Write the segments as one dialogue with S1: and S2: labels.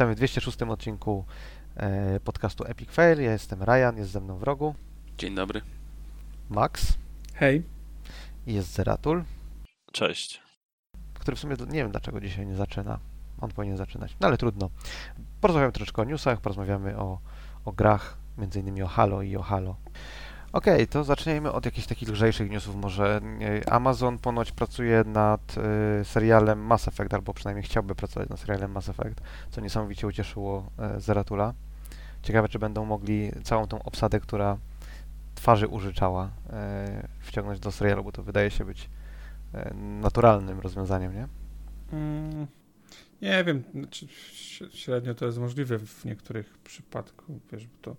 S1: witamy w 206 odcinku e, podcastu Epic Fail. Ja jestem Ryan, jest ze mną w rogu.
S2: Dzień dobry.
S1: Max.
S3: Hej.
S1: I jest Zeratul.
S2: Cześć.
S1: Który w sumie nie wiem dlaczego dzisiaj nie zaczyna. On powinien zaczynać, no ale trudno. Porozmawiamy troszeczkę o newsach, porozmawiamy o, o grach, między innymi o Halo i o Halo. Okej, okay, to zacznijmy od jakichś takich lżejszych newsów. Może Amazon ponoć pracuje nad y, serialem Mass Effect, albo przynajmniej chciałby pracować nad serialem Mass Effect, co niesamowicie ucieszyło y, Zeratula. Ciekawe, czy będą mogli całą tą obsadę, która twarzy użyczała, y, wciągnąć do serialu, bo to wydaje się być naturalnym rozwiązaniem, nie?
S3: Mm, nie wiem, znaczy, średnio to jest możliwe w niektórych przypadkach, wiesz, bo to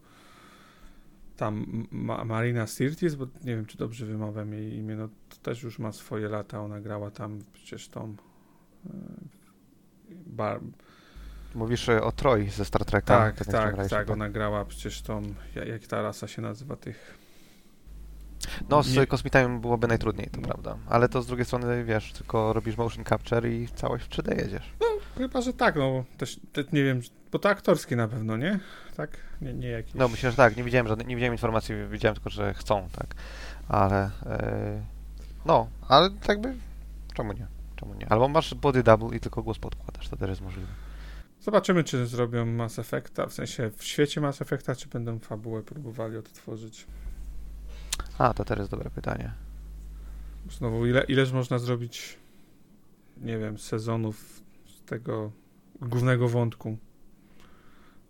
S3: tam Ma Marina Sirtis, bo nie wiem, czy dobrze wymawiam jej imię, no to też już ma swoje lata, ona grała tam przecież tą e, bar...
S1: Mówisz e, o Troj ze Star Treka?
S3: Tak, tak, tak, ona grała przecież tą, jak ta rasa się nazywa, tych...
S1: No, z nie... kosmitami byłoby najtrudniej, to no. prawda. Ale to z drugiej strony, wiesz, tylko robisz motion capture i całość w 3D jedziesz.
S3: No, chyba, że tak, no, też, też nie wiem, bo to aktorskie na pewno, nie? Tak? Nie, nie jakieś...
S1: No myślę, że tak. Nie widziałem, żadnej, nie widziałem informacji, widziałem tylko, że chcą, tak. Ale yy, no, ale tak by czemu nie? Czemu nie? Albo masz body double i tylko głos podkładasz, to też jest możliwe.
S3: Zobaczymy, czy zrobią Mass Effecta, w sensie w świecie Mass Effecta, czy będą fabułę próbowali odtworzyć.
S1: A, to też jest dobre pytanie.
S3: Znowu, ile, ileż można zrobić, nie wiem, sezonów z tego głównego wątku?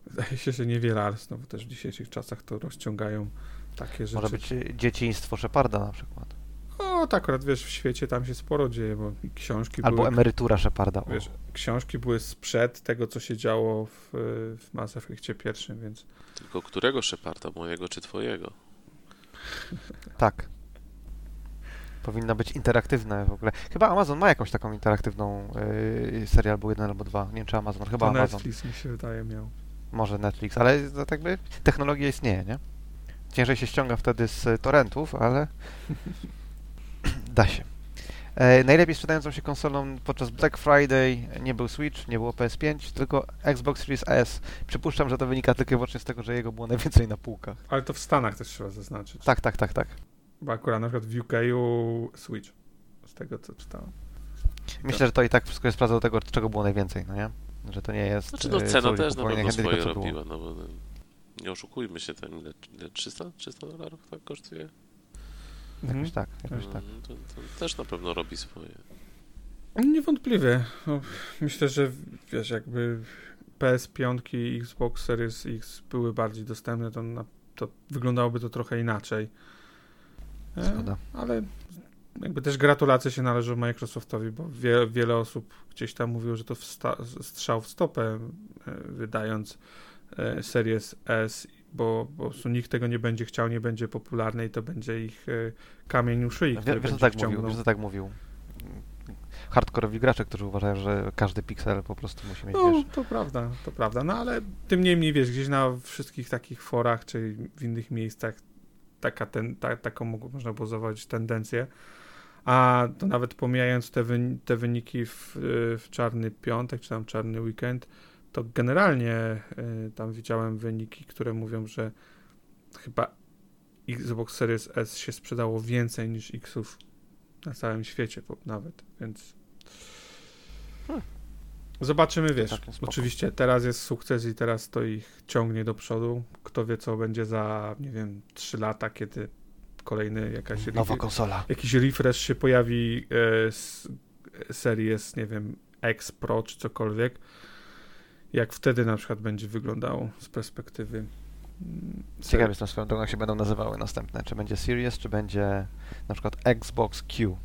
S3: Wydaje się, że niewiele, ale znowu też w dzisiejszych czasach to rozciągają takie rzeczy.
S1: Może być dzieciństwo Szeparda na przykład.
S3: O, tak akurat wiesz, w świecie tam się sporo dzieje, bo książki
S1: Albo
S3: były,
S1: emerytura Szeparda.
S3: Wiesz, książki były sprzed tego, co się działo w, w Mass Effectie pierwszym, więc...
S2: Tylko którego Szeparda, mojego czy twojego?
S1: tak. Powinna być interaktywne w ogóle. Chyba Amazon ma jakąś taką interaktywną yy, serial, był jeden albo dwa. Nie wiem, czy Amazon, chyba
S3: to
S1: Amazon.
S3: Netflix mi się wydaje miał
S1: może Netflix, ale tak by technologia istnieje, nie? Ciężej się ściąga wtedy z torrentów, ale da się. E, najlepiej sprzedającą się konsolą podczas Black Friday nie był Switch, nie było PS5, tylko Xbox Series S. Przypuszczam, że to wynika tylko i wyłącznie z tego, że jego było najwięcej na półkach.
S3: Ale to w Stanach też trzeba zaznaczyć.
S1: Tak, tak, tak, tak.
S3: Bo akurat na przykład w UK Switch, z tego co czytałem.
S1: Myślę, że to i tak wszystko jest sprawdzał tego, czego było najwięcej, no nie? Że to nie jest.
S2: Znaczy, no cena też na pewno swoje robiła, no bo nie oszukujmy się, ten ile, ile 300, 300 dolarów tak kosztuje?
S1: Jakoś mhm. tak, jakoś tak.
S2: No, to, to też na pewno robi swoje.
S3: Niewątpliwie. No, myślę, że wiesz, jakby PS5 i Xbox Series X były bardziej dostępne, to, na, to wyglądałoby to trochę inaczej.
S1: E,
S3: ale jakby też gratulacje się należą Microsoftowi, bo wie, wiele osób gdzieś tam mówiło, że to strzał w stopę, e, wydając e, Series S, bo, bo po prostu nikt tego nie będzie chciał, nie będzie popularny i to będzie ich e, kamień u szyi.
S1: Wiesz, wiesz, tak mówił, wiesz, tak mówił. Hardkorowi gracze, którzy uważają, że każdy piksel po prostu musi mieć,
S3: No,
S1: wiesz...
S3: to prawda, to prawda, no ale tym niemniej, wiesz, gdzieś na wszystkich takich forach, czy w innych miejscach taka ten, ta, taką można było zauważyć tendencję, a to nawet pomijając te, wyni te wyniki w, w czarny piątek, czy tam czarny weekend, to generalnie y, tam widziałem wyniki, które mówią, że chyba Xbox Series S się sprzedało więcej niż Xów na całym świecie nawet, więc hmm. zobaczymy, wiesz, oczywiście teraz jest sukces i teraz to ich ciągnie do przodu, kto wie co będzie za, nie wiem, 3 lata, kiedy kolejny jakaś...
S1: Nowa konsola.
S3: Jakiś refresh się pojawi e, z Series, nie wiem, X Pro czy cokolwiek. Jak wtedy na przykład będzie wyglądało z perspektywy
S1: mm, Ciekawe jestem swoją drogą, jak się będą nazywały następne. Czy będzie Series, czy będzie na przykład Xbox Q.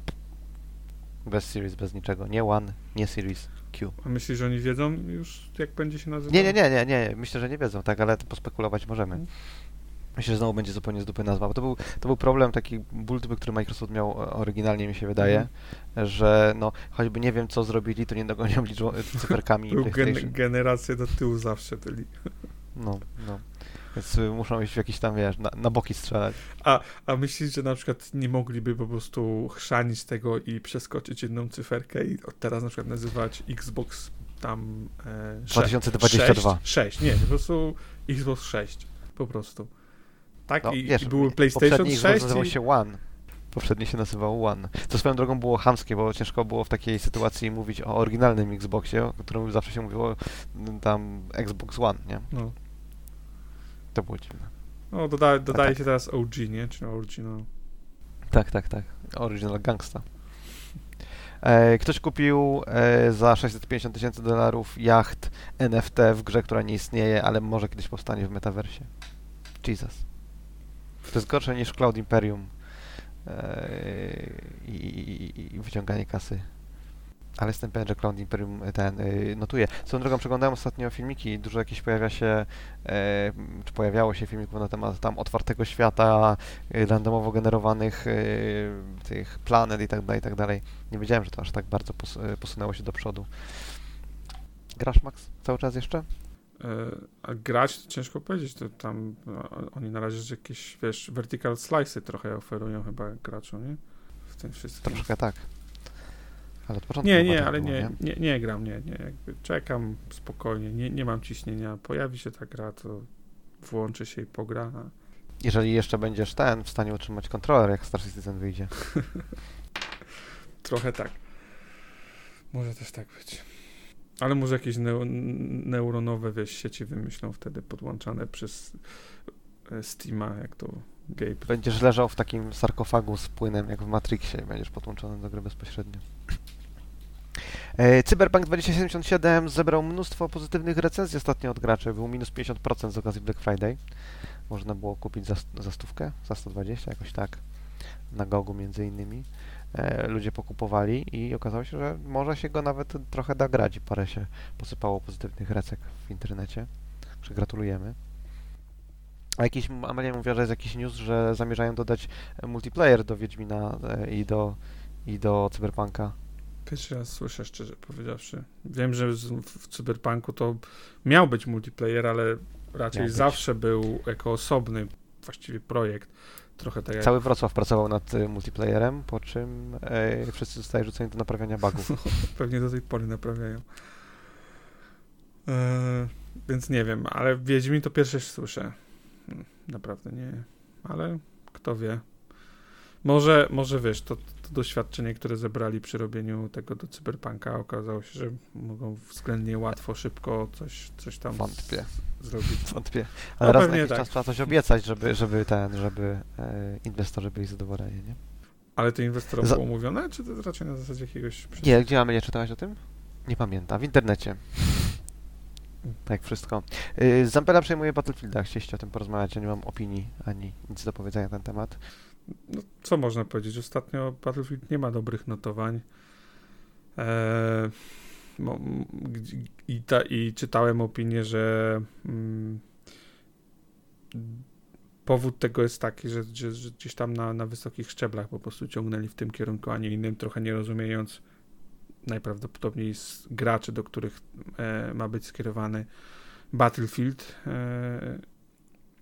S1: Bez Series, bez niczego. Nie One, nie Series Q.
S3: A myślisz, że oni wiedzą już, jak będzie się nazywał?
S1: Nie, nie, nie, nie, nie. Myślę, że nie wiedzą, tak, ale pospekulować możemy. Myślę, że znowu będzie zupełnie z dupy nazwa, bo to był, to był problem, taki ból dupy, który Microsoft miał e, oryginalnie, mi się wydaje, mm. że no, choćby nie wiem, co zrobili, to nie dogonią liczbą, e, cyferkami
S3: Był gen generację do tyłu zawsze byli.
S1: No, no. Więc muszą iść w jakiś tam, wiesz, na, na, boki strzelać.
S3: A, a myślisz, że na przykład nie mogliby po prostu chrzanić tego i przeskoczyć jedną cyferkę i od teraz na przykład nazywać Xbox tam... E,
S1: 2022.
S3: 6, 6, nie, po prostu Xbox 6, po prostu. Tak,
S1: No,
S3: i,
S1: wiesz,
S3: i były PlayStation
S1: poprzedni Xbox
S3: 6
S1: nazywał
S3: i...
S1: się One. Poprzedni się nazywał One. To swoją drogą było chamskie, bo ciężko było w takiej sytuacji mówić o oryginalnym Xboxie, o którym zawsze się mówiło mm, tam Xbox One, nie?
S3: No,
S1: To było dziwne.
S3: no doda, dodaje
S1: tak.
S3: się teraz OG, nie? Czy original.
S1: Tak, tak, tak. Original Gangsta. E, ktoś kupił e, za 650 tysięcy dolarów jacht NFT w grze, która nie istnieje, ale może kiedyś powstanie w metaversie. Jesus. To jest gorsze niż Cloud Imperium e, i, i, i wyciąganie kasy. Ale jestem pewien, że Cloud Imperium ten y, notuje. Swoją drogą przeglądałem ostatnio filmiki, dużo jakieś pojawia się, e, czy pojawiało się filmików na temat tam otwartego świata, randomowo generowanych tych planet i tak dalej, i tak dalej. Nie wiedziałem, że to aż tak bardzo pos, posunęło się do przodu. Grasz, Max, cały czas jeszcze?
S3: E, a grać to ciężko powiedzieć, to tam oni na razie jakieś, wiesz, vertical slice'y trochę oferują chyba graczom, nie? W tym wszystkim.
S1: Troszkę tak. Ale od początku
S3: Nie, nie,
S1: tak
S3: ale
S1: było,
S3: nie, nie, nie gram, nie, nie. Jakby czekam spokojnie, nie, nie mam ciśnienia. Pojawi się ta gra, to włączy się i pogra.
S1: Jeżeli jeszcze będziesz ten w stanie utrzymać kontroler, jak Star Citizen wyjdzie.
S3: trochę tak. Może też tak być. Ale może jakieś neu neuronowe, wiesz, sieci wymyślą wtedy podłączane przez e, Steama, jak to Gabe.
S1: Będziesz leżał w takim sarkofagu z płynem, jak w Matrixie i będziesz podłączony do gry bezpośrednio. E, Cyberpunk 2077 zebrał mnóstwo pozytywnych recenzji ostatnio od graczy. Był minus 50% z okazji Black Friday. Można było kupić za, za stówkę, za 120, jakoś tak. Na Gogu między innymi. E, ludzie pokupowali i okazało się, że może się go nawet trochę da grać parę się posypało pozytywnych recek w internecie. Także gratulujemy. A jakiś, Amelia mówiła, że jest jakiś news, że zamierzają dodać e, multiplayer do Wiedźmina e, i do, i do Cyberpunka.
S3: Pierwszy raz słyszę, szczerze powiedziawszy. Wiem, że w Cyberpunku to miał być multiplayer, ale raczej
S1: Miał być.
S3: zawsze był jako osobny właściwie projekt. Trochę tak jak...
S1: Cały Wrocław pracował nad e, multiplayerem, po czym e, wszyscy zostali rzuceni do naprawiania bugów.
S3: Pewnie do tej pory naprawiają. Eee, więc nie wiem, ale Wiedźmin to pierwsze słyszę. Hmm, Naprawdę nie. Ale kto wie. Może, może wiesz, to, to doświadczenie, które zebrali przy robieniu tego do Cyberpunka, okazało się, że mogą względnie łatwo, szybko coś, coś tam
S1: Wątpię.
S3: z, zrobić.
S1: Wątpię. Ale
S3: No
S1: raz na jakiś
S3: tak.
S1: czas trzeba coś obiecać, żeby, żeby ten, żeby e, inwestorzy byli zadowoleni, nie?
S3: Ale to inwestorom
S1: Za-
S3: było mówione, czy to raczej na zasadzie jakiegoś...
S1: Nie, gdzie Amelia czytałaś o tym? Nie pamiętam. W internecie. Tak, wszystko. Y, Zampella przejmuje Battlefielda. Chcieliście o tym porozmawiać, ja nie mam opinii ani nic do powiedzenia na ten temat.
S3: No, co można powiedzieć? Ostatnio Battlefield nie ma dobrych notowań. Eee, i, ta, I czytałem opinię, że mm, powód tego jest taki, że, że, że gdzieś tam na, na wysokich szczeblach po prostu ciągnęli w tym kierunku, a nie innym, trochę nie rozumiejąc najprawdopodobniej z graczy, do których e, ma być skierowany Battlefield. E,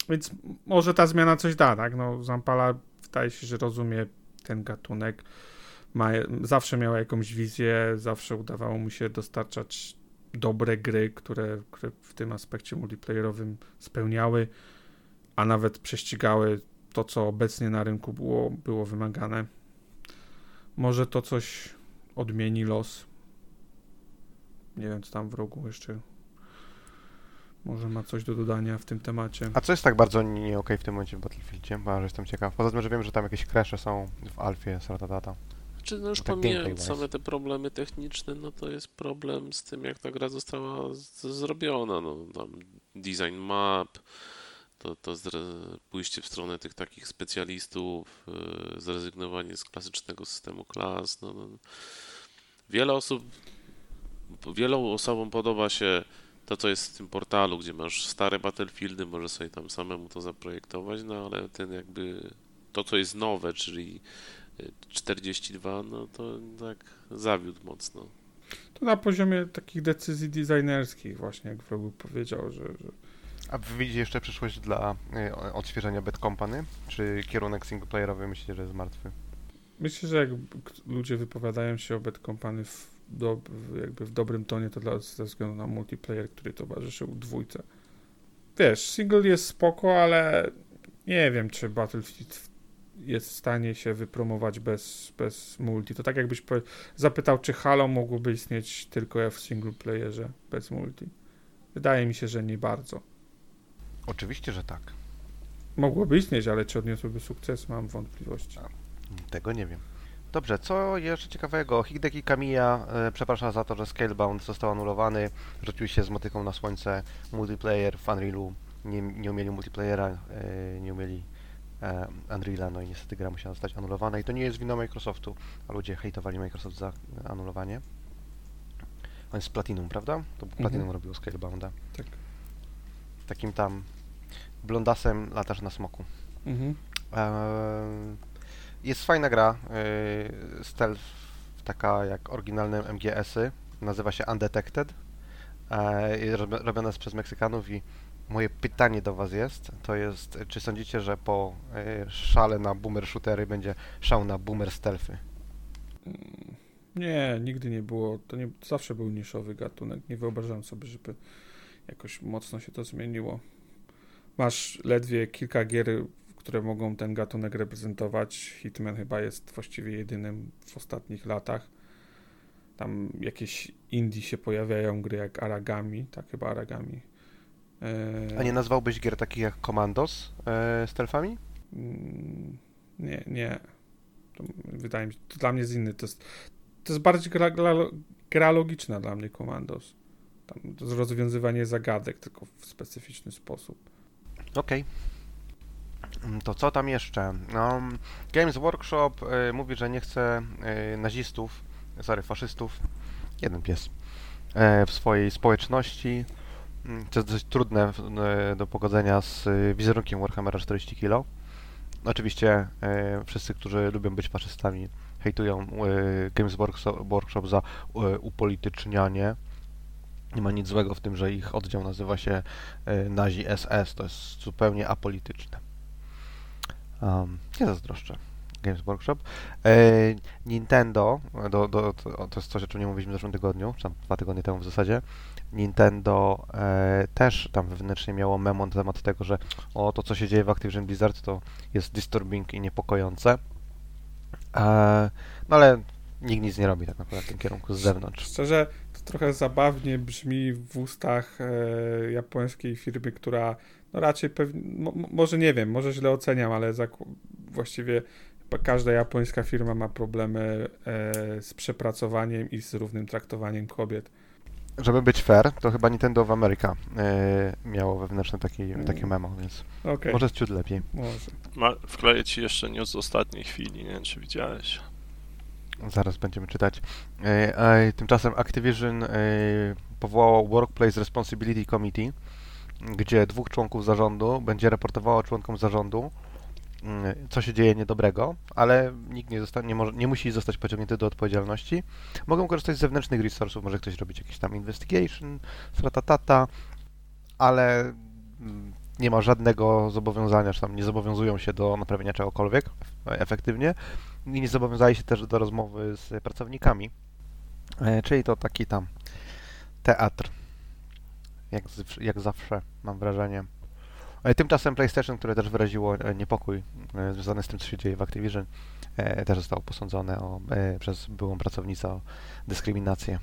S3: więc może ta zmiana coś da, tak? No, Zampala wydaje się, że rozumie ten gatunek. Ma, zawsze miała jakąś wizję, zawsze udawało mu się dostarczać dobre gry, które, które w tym aspekcie multiplayerowym spełniały, a nawet prześcigały to, co obecnie na rynku było, było wymagane. Może to coś odmieni los. Nie wiem, co tam w rogu jeszcze. Może ma coś do dodania w tym temacie.
S1: A co jest tak bardzo nie, nie okej w tym momencie w Battlefieldzie? Bo jestem ciekaw. Poza tym, że wiem, że tam jakieś crashe są w Alfie, Sratatata.
S2: Czy no już
S1: Tak
S2: pomijając same te problemy techniczne, no to jest problem z tym, jak ta gra została z- zrobiona. No, tam design map, to, to zre- pójście w stronę tych takich specjalistów, yy, zrezygnowanie z klasycznego systemu klas. No, no. Wiele osób, wielu osobom podoba się to, co jest w tym portalu, gdzie masz stare Battlefieldy, możesz sobie tam samemu to zaprojektować, no ale ten jakby to, co jest nowe, czyli 42, no to tak zawiódł mocno.
S3: To na poziomie takich decyzji designerskich, właśnie jak Wrogu powiedział, że, że
S1: A wy widzicie jeszcze przyszłość dla y, odświeżenia Bad Company? Czy kierunek singleplayerowy myślicie, że jest martwy?
S3: myślę, że jak ludzie wypowiadają się o Bad Company w do, jakby w dobrym tonie to dla, ze względu na multiplayer, który towarzyszył dwójce. Wiesz, single jest spoko, ale nie wiem, czy Battlefield jest w stanie się wypromować bez, bez multi. To tak jakbyś zapytał, czy Halo mogłoby istnieć tylko w single playerze bez multi. Wydaje mi się, że nie bardzo.
S1: Oczywiście, że tak.
S3: Mogłoby istnieć, ale czy odniosłyby sukces, mam wątpliwości.
S1: Tego nie wiem. Dobrze, co jeszcze ciekawego? Hideki Kamiya e, przepraszam za to, że Scalebound został anulowany. Rzucił się z motyką na słońce. Multiplayer w Unrealu. Nie, nie umieli multiplayera, e, nie umieli e, Unreala, no i niestety gra musiała zostać anulowana. I to nie jest wina Microsoftu, a ludzie hejtowali Microsoft za e, anulowanie. On jest z Platinum, prawda? To Platinum robiło Scalebounda.
S3: Tak.
S1: Takim tam blondasem latasz na smoku.
S3: Mhm.
S1: Eee, Jest fajna gra, yy, stealth taka jak oryginalne MGS-y, nazywa się Undetected, i robi- robiona jest przez Meksykanów i moje pytanie do Was jest, to jest, czy sądzicie, że po yy, szale na boomer shootery będzie szał na boomer stealthy?
S3: Mm, Nie, nigdy nie było. To nie, zawsze był niszowy gatunek. Nie wyobrażam sobie, żeby jakoś mocno się to zmieniło. Masz ledwie kilka gier, które mogą ten gatunek reprezentować. Hitman chyba jest właściwie jedynym w ostatnich latach. Tam jakieś indie się pojawiają, gry jak Aragami, tak chyba Aragami. E,
S1: A nie nazwałbyś gier takich jak Commandos yy, stealthami?
S3: Mm, Nie, nie. To wydaje mi się, to dla mnie jest inny. To jest, to jest bardziej gra, gra, gra logiczna dla mnie Commandos. Tam rozwiązywanie zagadek, tylko w specyficzny sposób.
S1: Okej. Mm, To co tam jeszcze? No, Games Workshop y, mówi, że nie chce y, nazistów, sorry, faszystów, jeden pies, e, w swojej społeczności. Mm, To jest dość trudne e, do pogodzenia z y, wizerunkiem Warhammera 40 kilo. Oczywiście e, wszyscy, którzy lubią być faszystami, hejtują Games Workshop, za upolitycznianie. Nie ma nic złego w tym, że ich oddział nazywa się Nazi SS. To jest zupełnie apolityczne. Um, nie zazdroszczę. Games Workshop. E, Nintendo, do, do, to, to jest coś, o czym nie mówiliśmy w zeszłym tygodniu, czy tam dwa tygodnie temu w zasadzie. Nintendo e, też tam wewnętrznie miało memo na temat tego, że o to, co się dzieje w Activision Blizzard, to jest disturbing i niepokojące. E, no ale nikt nic nie robi tak naprawdę w tym kierunku z zewnątrz.
S3: Szczerze, to trochę zabawnie brzmi w ustach e, japońskiej firmy, która no raczej pewnie, mo, mo- może nie wiem, może źle oceniam, ale właściwie każda japońska firma ma problemy e, z przepracowaniem i z równym traktowaniem kobiet.
S1: Żeby być fair, to chyba Nintendo of America e, miało wewnętrzne taki,
S3: Mm.
S1: takie memo, więc
S3: Okej,
S1: może jest ciut lepiej.
S3: może.
S4: Ma, wkleję ci jeszcze news z ostatniej chwili, nie wiem czy widziałeś.
S1: Zaraz będziemy czytać. E, e, tymczasem Activision e, powołało Workplace Responsibility Committee, gdzie dwóch członków zarządu będzie raportowało członkom zarządu, mm, co się dzieje niedobrego, ale nikt nie, nie, może, nie musi zostać pociągnięty do odpowiedzialności. Mogą korzystać z zewnętrznych resursów, może ktoś robić jakiś tam investigation, stratatata, ale mm, nie ma żadnego zobowiązania, czy tam nie zobowiązują się do naprawienia czegokolwiek efektywnie i nie zobowiązali się też do rozmowy z pracownikami. E, czyli to taki tam teatr. Jak, z, jak zawsze, mam wrażenie. Tymczasem PlayStation, które też wyraziło e, niepokój e, związany z tym, co się dzieje w Activision, e, też zostało posądzone o, przez byłą pracownicę o dyskryminację.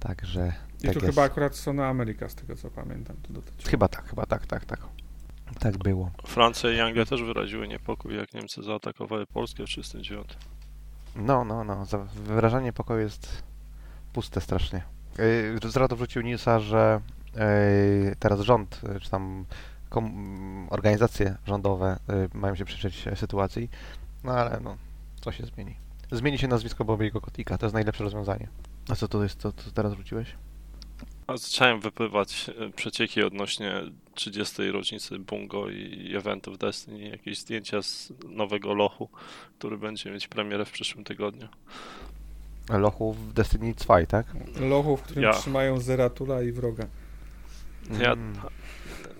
S1: Także
S3: I
S1: tak
S3: tu
S1: jest.
S3: chyba akurat Sony Ameryka, z tego co pamiętam. To dotyczyło.
S1: Chyba tak, chyba tak, tak, tak. Tak było.
S4: Francja i Anglia też wyraziły niepokój, jak Niemcy zaatakowały Polskę w 39.
S1: No, no, no. Wyrażanie pokoju jest puste strasznie. Yy, Zrado wrzucił newsa, że yy, teraz rząd, yy, czy tam kom- organizacje rządowe mają się przyjrzeć e, sytuacji, no ale no, co się zmieni? Zmieni się nazwisko Bobiego Kotika, to jest najlepsze rozwiązanie. A co to jest, co, co teraz wrzuciłeś?
S4: A zacząłem wypływać e, przecieki odnośnie 30. rocznicy Bungo i eventów Destiny, jakieś zdjęcia z nowego lochu, który będzie mieć premierę w przyszłym tygodniu.
S1: Lochu w Destiny 2, tak?
S3: Lochu, w którym
S4: Ja.
S3: trzymają Zeratula i wroga.
S4: Ja,
S1: Mm.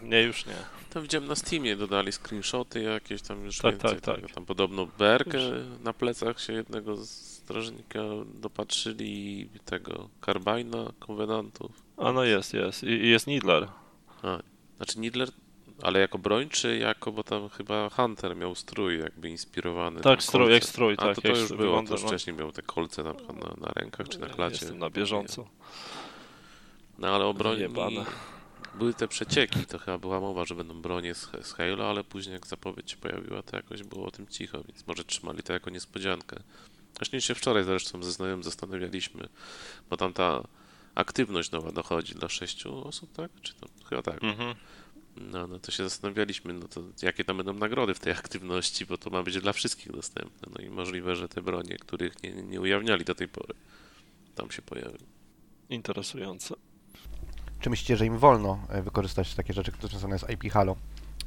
S4: nie, już nie.
S2: Tam widziałem na Steamie, dodali screenshoty jakieś tam już
S4: Tak,
S2: więcej.
S4: tak, tak.
S2: tego. Tam podobno berkę na plecach się jednego strażnika dopatrzyli i tego Carbina, konwenantów.
S4: A no jest, jest. I jest Needler.
S2: Znaczy Nidler, ale jako broń, czy jako, bo tam chyba Hunter miał strój jakby inspirowany.
S4: Tak, strój, jak strój,
S2: A
S4: tak.
S2: to, to już było, to już
S4: no.
S2: wcześniej miał te kolce na, na, na rękach czy na klacie.
S4: Jestem na bieżąco.
S2: No ale o broni były te przecieki, to chyba była mowa, że będą bronie z, z Halo, ale później jak zapowiedź się pojawiła, to jakoś było o tym cicho, więc może trzymali to jako niespodziankę. Właśnie się wczoraj zresztą ze znajomym zastanawialiśmy, bo tam ta aktywność nowa dochodzi dla sześciu osób, tak? Czy to chyba tak?
S4: Mhm.
S2: No, no to się zastanawialiśmy, no to jakie tam będą nagrody w tej aktywności, bo to ma być dla wszystkich dostępne. No i możliwe, że te bronie, których nie, nie ujawniali do tej pory, tam się pojawią.
S4: Interesujące.
S1: Czy myślicie, że im wolno e, wykorzystać takie rzeczy, które związane z IP Halo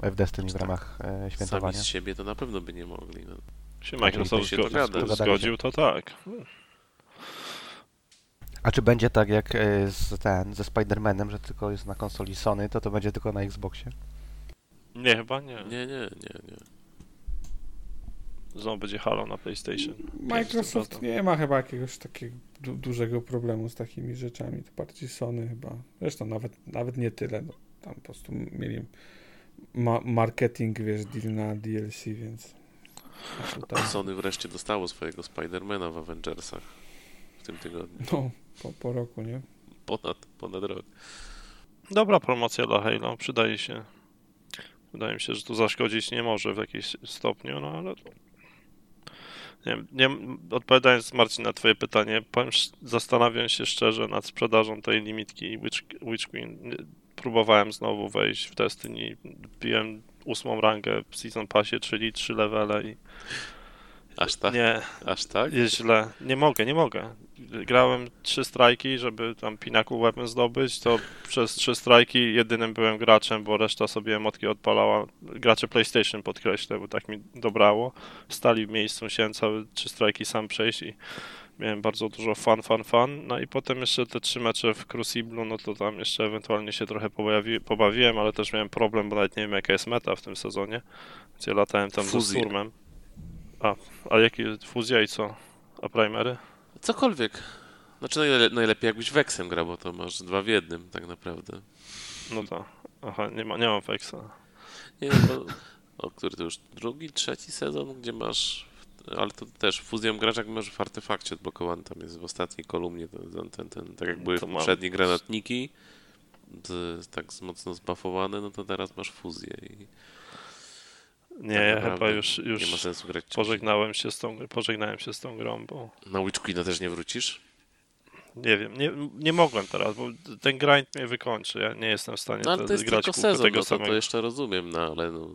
S1: e, w Destiny w
S2: Tak.
S1: ramach
S2: Sami
S1: świętowania?
S2: z siebie to na pewno by nie mogli. No.
S4: Się
S1: Tak,
S4: Microsoft
S2: się
S4: zgo-
S2: dogada.
S4: zgo- zgodził, to tak.
S1: A czy będzie tak jak e, z, ten, ze Spider-Manem, że tylko jest na konsoli Sony, to to będzie tylko na Xboxie?
S4: Nie, chyba nie.
S2: Nie, nie, nie, nie.
S4: Znowu będzie Halo na PlayStation.
S3: Microsoft nie ma chyba jakiegoś takiego du dużego problemu z takimi rzeczami. To bardziej Sony chyba. Zresztą nawet, nawet nie tyle. No, tam po prostu mieli ma marketing, wiesz, deal na DLC, więc tutaj,
S2: Sony wreszcie dostało swojego Spidermana w Avengersach w tym tygodniu.
S3: no, po, po roku, nie?
S2: Ponad, ponad rok.
S4: Dobra promocja dla Halo, przydaje się. Wydaje mi się, że to zaszkodzić nie może w jakimś stopniu, no ale. Nie, nie, odpowiadając Marcin na Twoje pytanie, powiem, zastanawiam się szczerze nad sprzedażą tej limitki Witch, Witch Queen. Próbowałem znowu wejść w Destiny, biłem ósmą rangę w Season Passie, czyli trzy levele i
S2: Aż tak?
S4: nie,
S2: Aż tak?
S4: jest źle. Nie mogę, nie mogę. Grałem trzy strajki, żeby tam Pinnacle Weapon zdobyć, to przez trzy strajki jedynym byłem graczem, bo reszta sobie emotki odpalała. Gracze PlayStation podkreślę, bo tak mi dobrało. Stali w miejscu, musiałem całe trzy strajki sam przejść i miałem bardzo dużo fan, fan, fan. No i potem jeszcze te trzy mecze w Crucible, no to tam jeszcze ewentualnie się trochę pobawi, pobawiłem, ale też miałem problem, bo nawet nie wiem jaka jest meta w tym sezonie. Ja latałem tam
S2: Fuzje.
S4: ze Sturmem. A, a jaki fuzja i co? A primery?
S2: Cokolwiek. Znaczy najle najlepiej jakbyś Wexem grał, bo to masz dwa w jednym tak naprawdę.
S4: No tak. Aha, nie, ma, nie mam Fexa.
S2: Nie, no to, o który to już drugi, trzeci sezon, gdzie masz, ale to też fuzją grasz jak masz w artefakcie odblokowany, tam jest w ostatniej kolumnie ten, ten, ten, tak jak były
S4: To
S2: w
S4: mam.
S2: granatniki, z, tak mocno zbuffowane, no to teraz masz fuzję i
S4: Nie,
S2: tak
S4: ja chyba już,
S2: nie ma
S4: już
S2: sensu grać
S4: pożegnałem się z tą, pożegnałem się z tą grą, bo
S2: Na Witch Queena też nie wrócisz?
S4: nie wiem, nie, nie mogłem teraz, bo ten grind mnie wykończy. Ja nie jestem w stanie
S2: No ale to jest
S4: grać
S2: tylko sezon,
S4: tego
S2: no to, to jeszcze rozumiem, no ale no,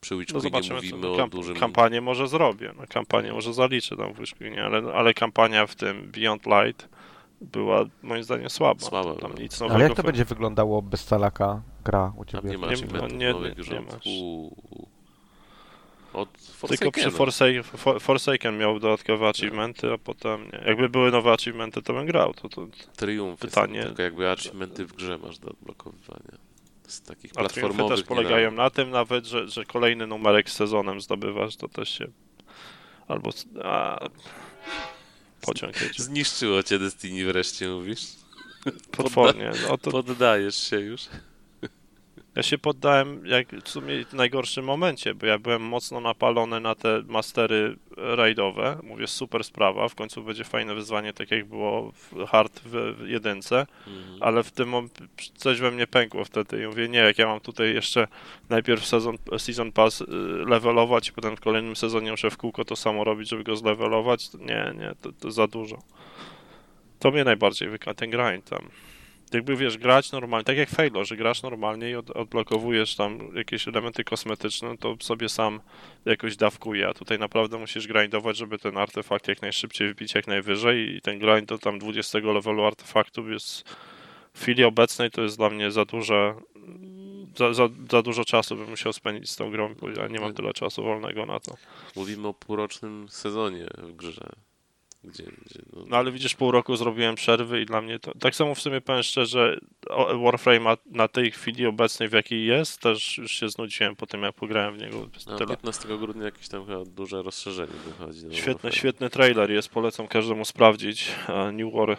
S2: przy Witch
S4: No
S2: Queenie
S4: zobaczymy, co
S2: mówimy
S4: no,
S2: o
S4: kamp-
S2: dużym...
S4: kampanię może zrobię. No, kampanię może zaliczę tam w Wishquinie, ale, ale kampania w tym Beyond Light była moim zdaniem słaba.
S2: Słaba
S4: Tam
S2: była.
S4: nic nowego.
S1: Ale jak to będzie wyglądało bez calaka gra u
S2: Tam
S1: Ciebie?
S2: nie ma
S4: Nie- no nie-
S2: nowych
S4: nie
S2: już od,
S4: Tylko przy. Forsaken, For- Forsaken miał dodatkowe achievementy, a potem nie. Jakby były nowe achievementy, to bym grał. To, to,
S2: Triumf
S4: Pytanie-
S2: Jest, tylko jakby achievementy w grze masz do odblokowywania. Z takich
S4: A
S2: platformowych
S4: też polegają na tym nawet, że, że kolejny numerek z sezonem zdobywasz, to też się... Albo... A... Pociąg jedzie.
S2: Zniszczyło cię Destiny wreszcie, mówisz?
S4: Potwornie. No to
S2: Poddajesz się już.
S4: Ja się poddałem jak w sumie w najgorszym momencie, bo ja byłem mocno napalony na te mastery raidowe. Mówię, super sprawa, w końcu będzie fajne wyzwanie, tak jak było w hard w, w jedynce.
S2: Mhm.
S4: ale w tym coś we mnie pękło wtedy i mówię, nie, jak ja mam tutaj jeszcze najpierw sezon, season pass y, levelować i potem w kolejnym sezonie muszę w kółko to samo robić, żeby go zlevelować, to nie, nie, to, to za dużo. To mnie najbardziej wyka, ten grind tam. Jakby wiesz, grać normalnie, tak jak Halo, że grasz normalnie i od, odblokowujesz tam jakieś elementy kosmetyczne, to sobie sam jakoś dawkuje, a tutaj naprawdę musisz grindować, żeby ten artefakt jak najszybciej wbić jak najwyżej i ten grind do tam 20 levelu artefaktów jest w chwili obecnej to jest dla mnie za duże za, za, za dużo czasu bym musiał spędzić z tą grą, bo ja nie mam tyle czasu wolnego na to.
S2: Mówimy o półrocznym sezonie w grze. Gdzie, gdzie, no,
S4: No ale widzisz, pół roku zrobiłem przerwy i dla mnie to... Tak samo w sumie powiem szczerze, Warframe na tej chwili obecnej, w jakiej jest, też już się znudziłem po tym, jak pograłem w niego.
S2: no,
S4: Tyle.
S2: 15 grudnia jakieś tam chyba duże rozszerzenie wychodzi. No,
S4: Świetny,
S2: Warframe.
S4: świetny trailer jest, polecam każdemu sprawdzić. New War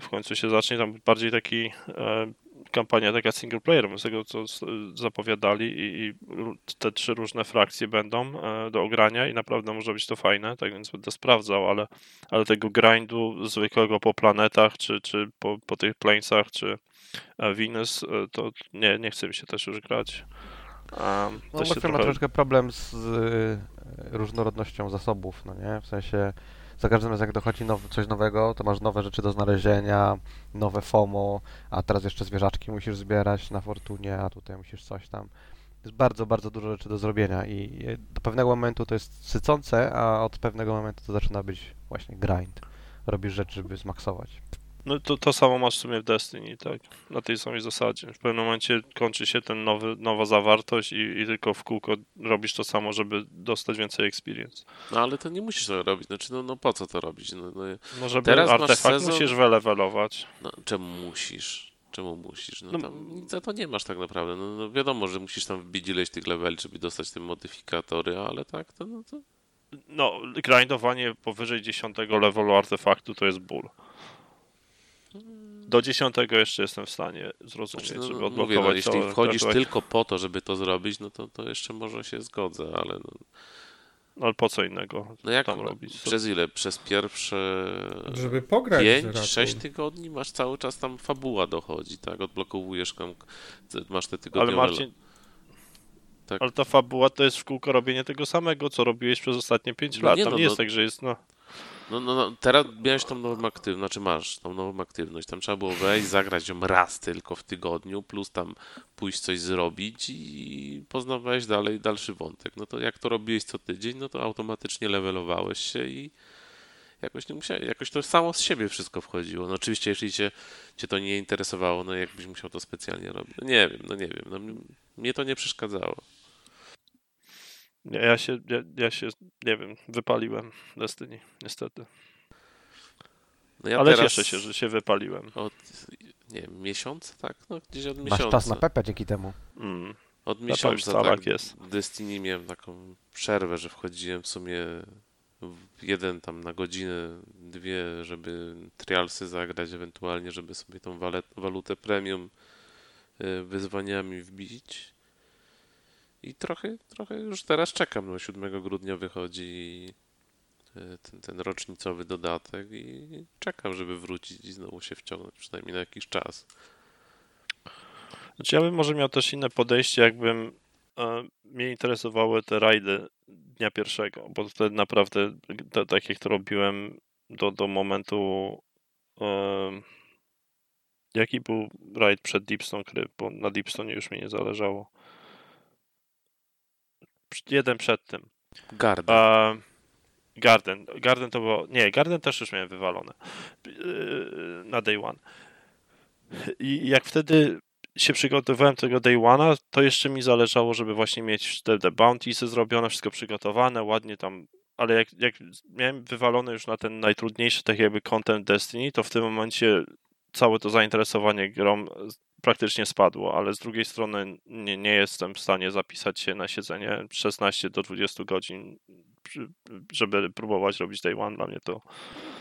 S4: w końcu się zacznie, tam bardziej taki e, kampania taka single player, z tego co zapowiadali i, i te trzy różne frakcje będą e, do ogrania i naprawdę może być to fajne, tak więc będę sprawdzał, ale, ale tego grindu zwykłego po planetach, czy, czy po, po tych planesach, czy e, Venus, e, to nie, nie chce mi się też już grać. Um,
S1: No, Warframe ma troszeczkę problem z y, różnorodnością zasobów, no nie? W sensie za każdym razem jak dochodzi now, coś nowego, to masz nowe rzeczy do znalezienia, nowe FOMO, a teraz jeszcze zwierzaczki musisz zbierać na fortunie, a tutaj musisz coś tam. Jest bardzo, bardzo dużo rzeczy do zrobienia i do pewnego momentu to jest sycące, a od pewnego momentu to zaczyna być właśnie grind. Robisz rzeczy, żeby zmaksować.
S4: No to, to samo masz w sumie w Destiny, tak? Na tej samej zasadzie. W pewnym momencie kończy się ten nowy, nowa zawartość i, i tylko w kółko robisz to samo, żeby dostać więcej experience.
S2: No ale to nie musisz tego robić. Znaczy, no, no po co to robić? No, no,
S4: No żeby
S2: Teraz
S4: artefakt
S2: sezon-
S4: musisz wylewelować.
S2: no czemu musisz? Czemu musisz? No,
S4: No,
S2: tam nic za to nie masz tak naprawdę. No, no wiadomo, że musisz tam wbić ileś tych leveli, żeby dostać te modyfikatory, ale tak, to, no, to
S4: No, grindowanie powyżej 10 levelu artefaktu to jest ból. Do 10 jeszcze jestem w stanie zrozumieć,
S2: Znaczy, no,
S4: żeby
S2: no,
S4: odblokować
S2: mówię, no, jeśli wchodzisz tylko po to, żeby to zrobić, no to, to jeszcze może się zgodzę, ale no,
S4: No ale po co innego
S2: no jak
S4: tam robić?
S2: Przez ile? Przez pierwsze
S3: Żeby pograć
S2: 5,
S3: raczej.
S2: 6 tygodni masz cały czas tam fabuła dochodzi, tak? Odblokowujesz tam, masz te
S4: Ale
S2: tygodniowe...
S4: Marcin,
S2: Tak.
S4: ale ta fabuła to jest w kółko robienie tego samego, co robiłeś przez ostatnie 5
S2: No
S4: lat.
S2: nie
S4: Tam
S2: no,
S4: nie jest
S2: no-
S4: tak, że jest, no...
S2: No, no, no, teraz miałeś tą nową aktywność, znaczy masz tą nową aktywność, tam trzeba było wejść, zagrać ją raz tylko w tygodniu, plus tam pójść coś zrobić i poznawałeś dalej dalszy wątek. No to jak to robiłeś co tydzień, no to automatycznie levelowałeś się i jakoś nie musiałeś, jakoś to samo z siebie wszystko wchodziło. No oczywiście, jeśli cię, cię to nie interesowało, no jakbyś musiał to specjalnie robić. No nie wiem, no nie wiem, no mnie to nie przeszkadzało.
S4: Ja, ja się, ja, ja się, nie wiem, wypaliłem Destiny, niestety.
S2: No ja
S4: Ale
S2: teraz
S4: cieszę się, że się wypaliłem.
S2: od, nie wiem, miesiąca, tak? No gdzieś od
S1: Masz
S2: miesiąca.
S1: czas na Pepe dzięki temu.
S4: Mm.
S2: Od miesiąca
S4: Starlak
S2: tak,
S4: jest.
S2: w Destiny miałem taką przerwę, że wchodziłem w sumie w jeden tam na godzinę, dwie, żeby trialsy zagrać, ewentualnie, żeby sobie tą walet, walutę premium y, wyzwaniami wbić. I trochę, trochę już teraz czekam, no 7 grudnia wychodzi y, ten, ten rocznicowy dodatek i czekam, żeby wrócić i znowu się wciągnąć, przynajmniej na jakiś czas.
S4: Znaczy ja bym może miał też inne podejście, jakbym e, mnie interesowały te rajdy dnia pierwszego, bo wtedy naprawdę te, tak jak to robiłem do, do momentu e, jaki był rajd przed Deepstone Kryp, bo na Deepstone już mi nie zależało. Jeden przed tym.
S2: Garden.
S4: A, Garden. Garden to było. Nie, Garden też już miałem wywalone. Yy, Na day one. I jak wtedy się przygotowywałem tego day one'a, to jeszcze mi zależało, żeby właśnie mieć te, te bountiesy zrobione, wszystko przygotowane, ładnie tam. Ale jak, jak miałem wywalone już na ten najtrudniejszy, tak jakby content Destiny, to w tym momencie całe to zainteresowanie grą praktycznie spadło, ale z drugiej strony nie, nie jestem w stanie zapisać się na siedzenie 16 do 20 godzin, żeby próbować robić day one. Dla mnie to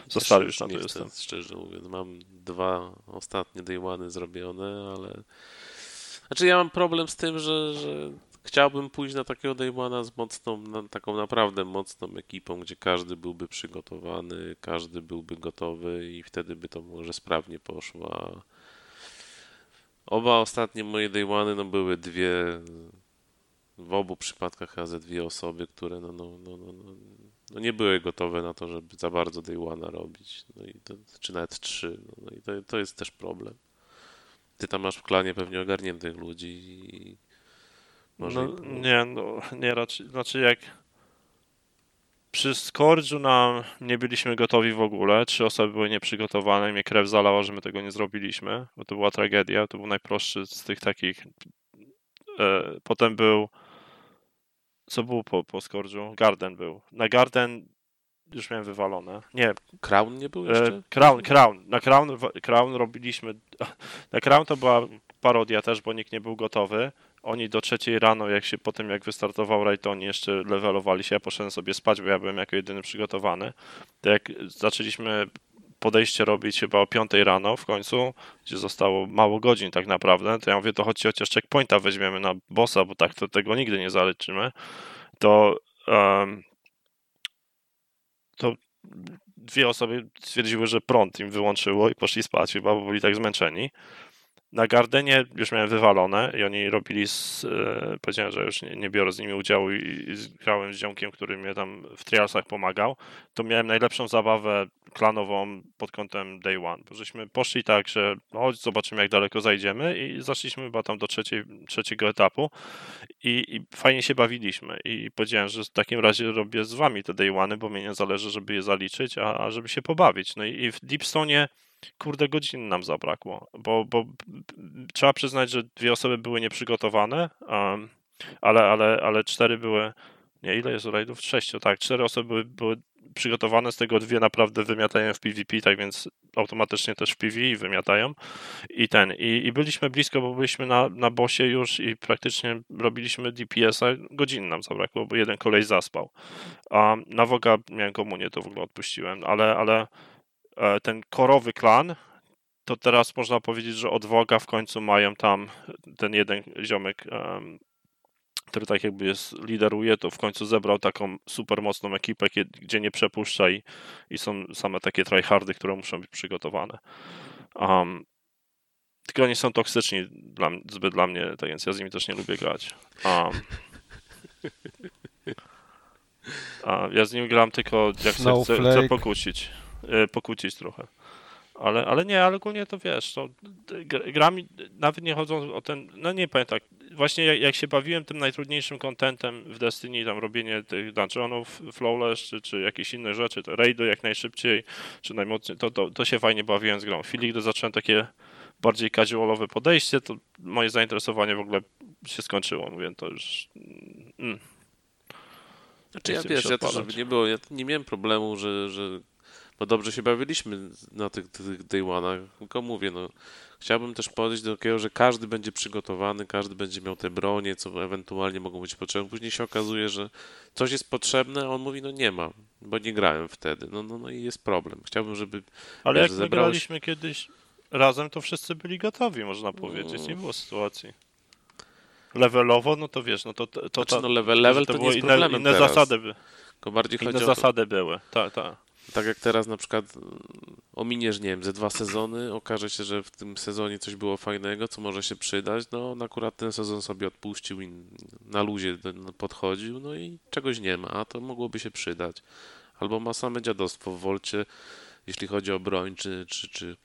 S4: za stary już na to jestem.
S2: Chcę, szczerze mówiąc, mam dwa ostatnie day one zrobione, ale... Znaczy ja mam problem z tym, że, że chciałbym pójść na takiego day one'a z mocną, na, taką naprawdę mocną ekipą, gdzie każdy byłby przygotowany, każdy byłby gotowy i wtedy by to może sprawnie poszło. Oba ostatnie moje day one'y no były dwie, w obu przypadkach chyba ze dwie osoby, które no, no, no, no, no, no nie były gotowe na to, żeby za bardzo day one'a robić. No i to, czy nawet trzy. No, no i to, to jest też problem. Ty tam masz w klanie pewnie ogarniętych ludzi i może
S4: No, nie, no, nie raczej. Znaczy jak przy Scourge'u nam nie byliśmy gotowi w ogóle, trzy osoby były nieprzygotowane, mnie krew zalała, że my tego nie zrobiliśmy, bo to była tragedia, to był najprostszy z tych takich. E, potem był co było po, po Scourge'u? Garden był. Na Garden już miałem wywalone. Nie,
S2: Crown nie był
S4: e,
S2: jeszcze?
S4: Crown, Crown. Na Crown, Crown robiliśmy. Na Crown to była parodia też, bo nikt nie był gotowy. Oni do trzeciej rano, jak się potem jak wystartował rajd, to oni jeszcze levelowali się. Ja poszedłem sobie spać, bo ja byłem jako jedyny przygotowany. To jak zaczęliśmy podejście robić chyba o 5 rano w końcu, gdzie zostało mało godzin tak naprawdę, to ja mówię, to chodźcie chociaż checkpointa weźmiemy na bossa, bo tak to tego nigdy nie zaliczymy. To em, to dwie osoby stwierdziły, że prąd im wyłączyło i poszli spać, chyba bo byli tak zmęczeni. Na Gardenie już miałem wywalone i oni robili, z, e, powiedziałem, że już nie, nie biorę z nimi udziału i, i z- grałem z ziomkiem, który mnie tam w trialsach pomagał. To miałem najlepszą zabawę klanową pod kątem day one, bo żeśmy poszli tak, że chodź zobaczymy jak daleko zajdziemy i zaszliśmy chyba tam do trzeciej, trzeciego etapu i, i fajnie się bawiliśmy i powiedziałem, że w takim razie robię z wami te day one, bo mnie nie zależy, żeby je zaliczyć, a, a żeby się pobawić. No i, i w Deepstone kurde godzin nam zabrakło, bo, bo trzeba przyznać, że dwie osoby były nieprzygotowane, um, ale, ale, ale cztery były, nie, ile jest rajdów? Sześciu, tak, cztery osoby były, były przygotowane, z tego dwie naprawdę wymiatają w PvP, tak więc automatycznie też w PvE wymiatają i ten, i, i byliśmy blisko, bo byliśmy na, na bosie już i praktycznie robiliśmy DPS-a, godzin nam zabrakło, bo jeden kolej zaspał. A na Woga miałem komunię, to w ogóle odpuściłem, ale, ale ten korowy klan, to teraz można powiedzieć, że od Woga w końcu mają tam ten jeden ziomek, który tak jakby jest, lideruje, to w końcu zebrał taką super mocną ekipę, gdzie nie przepuszcza i, i są same takie tryhardy, które muszą być przygotowane. Um, tylko oni są toksyczni dla, zbyt dla mnie, tak więc ja z nimi też nie lubię grać. Um, ja z nim gram tylko jak chcę, chcę, pokłócić. E, Pokłócić trochę. Ale, ale nie, ale ogólnie to wiesz, to gr- grami nawet nie chodzą o ten, no nie tak, właśnie jak, jak się bawiłem tym najtrudniejszym contentem w Destiny, tam robienie tych dungeonów, flawless, czy, czy jakieś inne rzeczy, to raidu jak najszybciej, czy najmocniej, to, to, to się fajnie bawiłem z grą. W chwili, gdy zacząłem takie bardziej casualowe podejście, to moje zainteresowanie w ogóle się skończyło, mówię, to już... Mm,
S2: Znaczy ja wiesz, ja
S4: odpalać.
S2: żeby nie było, ja nie miałem problemu, że, że bo dobrze się bawiliśmy na tych, tych day one'ach, tylko mówię, no chciałbym też podejść do takiego, że każdy będzie przygotowany, każdy będzie miał te bronie, co ewentualnie mogą być potrzebne. Później się okazuje, że coś jest potrzebne, a on mówi, no nie ma, bo nie grałem wtedy. No, no, no i jest problem. Chciałbym, żeby
S4: Ale
S2: Wiesz,
S4: jak
S2: zebrałeś-
S4: graliśmy kiedyś razem, to wszyscy byli gotowi, można powiedzieć. Nie było sytuacji. Levelowo, no to wiesz, no to, to, to,
S2: Znaczy, no level, level to,
S4: to
S2: nie jest
S4: inne,
S2: problemem
S4: inne
S2: teraz.
S4: zasady, by,
S2: Tylko bardziej
S4: inne
S2: o
S4: zasady były. Tak, tak.
S2: Tak jak teraz na przykład mm, ominiesz, nie wiem, ze dwa sezony, okaże się, że w tym sezonie coś było fajnego, co może się przydać, no on akurat ten sezon sobie odpuścił i na luzie podchodził, no i czegoś nie ma, a to mogłoby się przydać. Albo ma same dziadostwo w Wolcie, jeśli chodzi o broń, czy, czy, czy,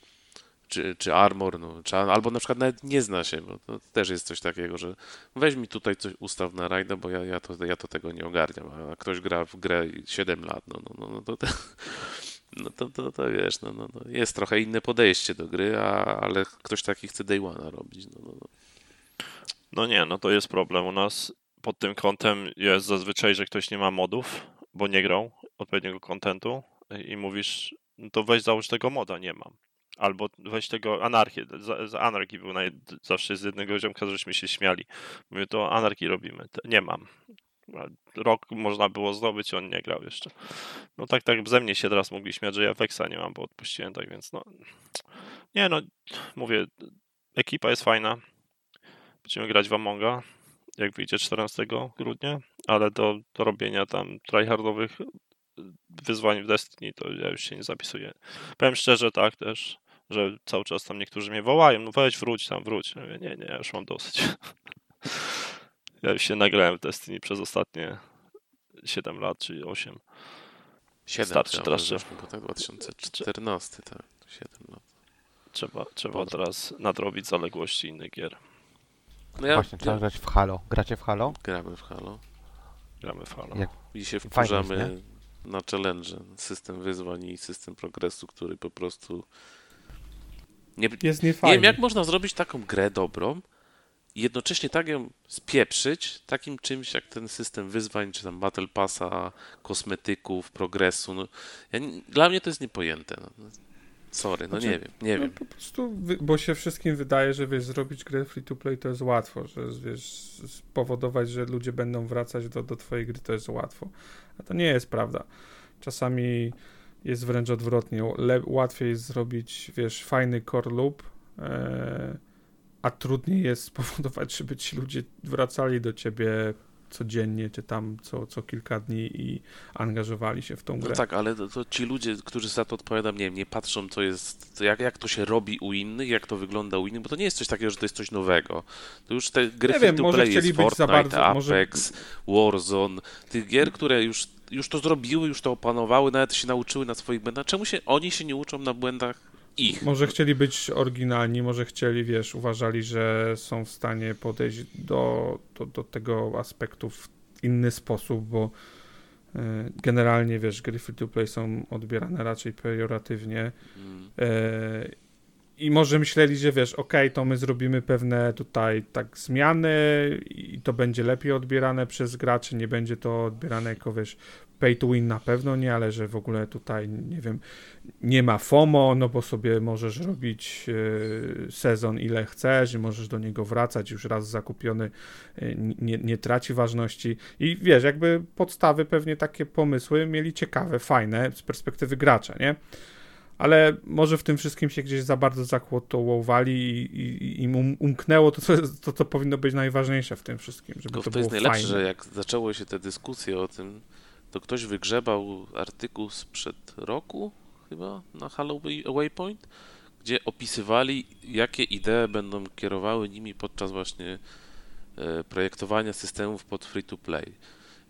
S2: czy, czy armor, no, czy, albo na przykład nawet nie zna się, bo to też jest coś takiego, że weź mi tutaj coś ustaw na rajda, bo ja, ja, to, ja to tego nie ogarniam, a ktoś gra w grę 7 lat, no, no, no, no to, to, no to, to, to wiesz, no, no, no, jest trochę inne podejście do gry, a, ale ktoś taki chce day one'a robić, no, no, no.
S4: No nie, no to jest problem. U nas pod tym kątem jest zazwyczaj, że ktoś nie ma modów, bo nie grał odpowiedniego kontentu i mówisz, no to weź załóż tego moda, nie mam. Albo weź tego anarchię. Z, z anarchii był naj, zawsze z jednego ziomka, żeśmy się śmiali. Mówię, to anarchii robimy. Nie mam. Rok można było zdobyć, on nie grał jeszcze. No tak, tak ze mnie się teraz mogli śmiać, że ja Wexa nie mam, bo odpuściłem, tak więc no. Nie no, mówię, ekipa jest fajna. Będziemy grać w Amonga, jak wyjdzie 14 grudnia, ale do, do robienia tam tryhardowych wyzwań w Destiny to ja już się nie zapisuję. Powiem szczerze tak też, że cały czas tam niektórzy mnie wołają, no weź wróć tam, wróć. Ja mówię, nie, nie, ja już mam dosyć. Ja już się nagrałem w Destiny przez ostatnie 7 lat, czy 8.
S2: 7
S4: Starczy
S2: to
S4: teraz,
S2: bo tak 2014, tak, 7 lat.
S4: Trzeba, trzeba teraz nadrobić zaległości innych gier.
S2: No ja,
S1: Właśnie, trzeba
S2: ja
S1: grać w Halo. Gracie w Halo?
S2: gramy w Halo
S4: Gramy w Halo.
S1: Jak-
S2: i się wkurzamy na challenge, system wyzwań i system progresu, który po prostu nie,
S3: Jest
S2: Nie wiem, jak można zrobić taką grę dobrą i jednocześnie tak ją spieprzyć takim czymś jak ten system wyzwań, czy tam Battle Passa, kosmetyków, progresu. No, ja, dla mnie to jest niepojęte. No. Sorry, no
S3: Znaczy,
S2: nie wiem, nie
S3: no,
S2: wiem.
S3: po prostu, bo się wszystkim wydaje, że wiesz, zrobić grę free to play to jest łatwo, że wiesz, spowodować, że ludzie będą wracać do, do twojej gry to jest łatwo. A to nie jest prawda. Czasami jest wręcz odwrotnie. Le- łatwiej jest zrobić, wiesz, fajny core loop, e, a trudniej jest spowodować, żeby ci ludzie wracali do ciebie codziennie, czy tam co, co kilka dni i angażowali się w tą grę.
S2: No tak, ale to, to ci ludzie, którzy za to odpowiadają, nie wiem, nie patrzą, co jest, jak, jak to się robi u innych, jak to wygląda u innych, bo to nie jest coś takiego, że to jest coś nowego. To już te gry
S3: Nie wiem,
S2: to
S3: może
S2: play jest Fortnite,
S3: bardzo- może-
S2: Apex, Warzone, tych gier, które już, już to zrobiły, już to opanowały, nawet się nauczyły na swoich błędach. Czemu się oni się nie uczą na błędach ich?
S3: Może chcieli być oryginalni, może chcieli, wiesz, uważali, że są w stanie podejść do, do, do tego aspektu w inny sposób, bo e, generalnie, wiesz, gry free to play są odbierane raczej pejoratywnie
S2: Mm.
S3: e, i może myśleli, że wiesz, okej, to my zrobimy pewne tutaj tak zmiany i to będzie lepiej odbierane przez graczy, nie będzie to odbierane jako, wiesz, pay to win na pewno nie, ale że w ogóle tutaj, nie wiem, nie ma FOMO, no bo sobie możesz robić e, sezon ile chcesz i możesz do niego wracać, już raz zakupiony e, nie, nie traci ważności i wiesz, jakby podstawy pewnie takie pomysły mieli ciekawe, fajne z perspektywy gracza, nie? Ale może w tym wszystkim się gdzieś za bardzo zakłotowali i, i, im um- umknęło to co, to, co powinno być najważniejsze w tym wszystkim, żeby
S2: Tylko
S3: to
S2: to jest najlepsze,
S3: fajne.
S2: że jak zaczęły się te dyskusje o tym, to ktoś wygrzebał artykuł sprzed roku chyba na Halloween Waypoint, gdzie opisywali, jakie idee będą kierowały nimi podczas właśnie e, projektowania systemów pod free to play.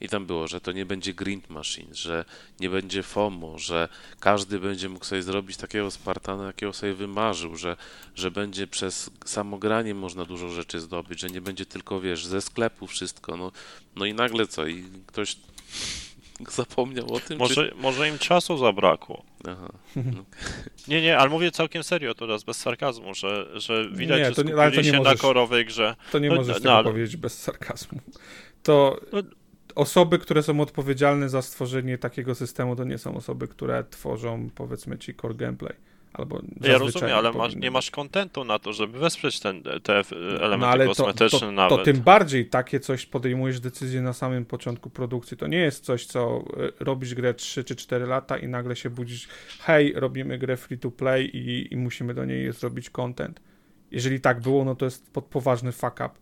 S2: I tam było, że to nie będzie grind machine, że nie będzie FOMO, że każdy będzie mógł sobie zrobić takiego Spartana, jakiego sobie wymarzył, że, że będzie przez samogranie można dużo rzeczy zdobyć, że nie będzie tylko, wiesz, ze sklepu wszystko. No, no i nagle co? I ktoś zapomniał o tym? Czy...
S4: Może, może im czasu zabrakło.
S2: Aha.
S4: Nie, nie, ale mówię całkiem serio teraz, bez sarkazmu, że, że widać,
S3: Nie,
S4: że
S3: to nie- to nie
S4: się na
S3: możesz-
S4: korowej grze.
S3: To nie
S4: No,
S3: możesz
S4: no,
S3: tego
S4: ale-
S3: powiedzieć bez sarkazmu. To
S4: No-
S3: osoby, które są odpowiedzialne za stworzenie takiego systemu, to nie są osoby, które tworzą, powiedzmy ci, core gameplay. Albo
S4: Ja rozumiem, ale masz, nie masz kontentu na to, żeby wesprzeć ten, te e, elementy
S3: no, ale to,
S4: kosmetyczne
S3: to,
S4: nawet.
S3: to tym bardziej takie coś podejmujesz decyzję na samym początku produkcji. To nie jest coś, co e, robisz grę 3 czy 4 lata i nagle się budzisz, hej, robimy grę free to play i, i musimy do niej zrobić content. Jeżeli tak było, no to jest pod poważny fuck up.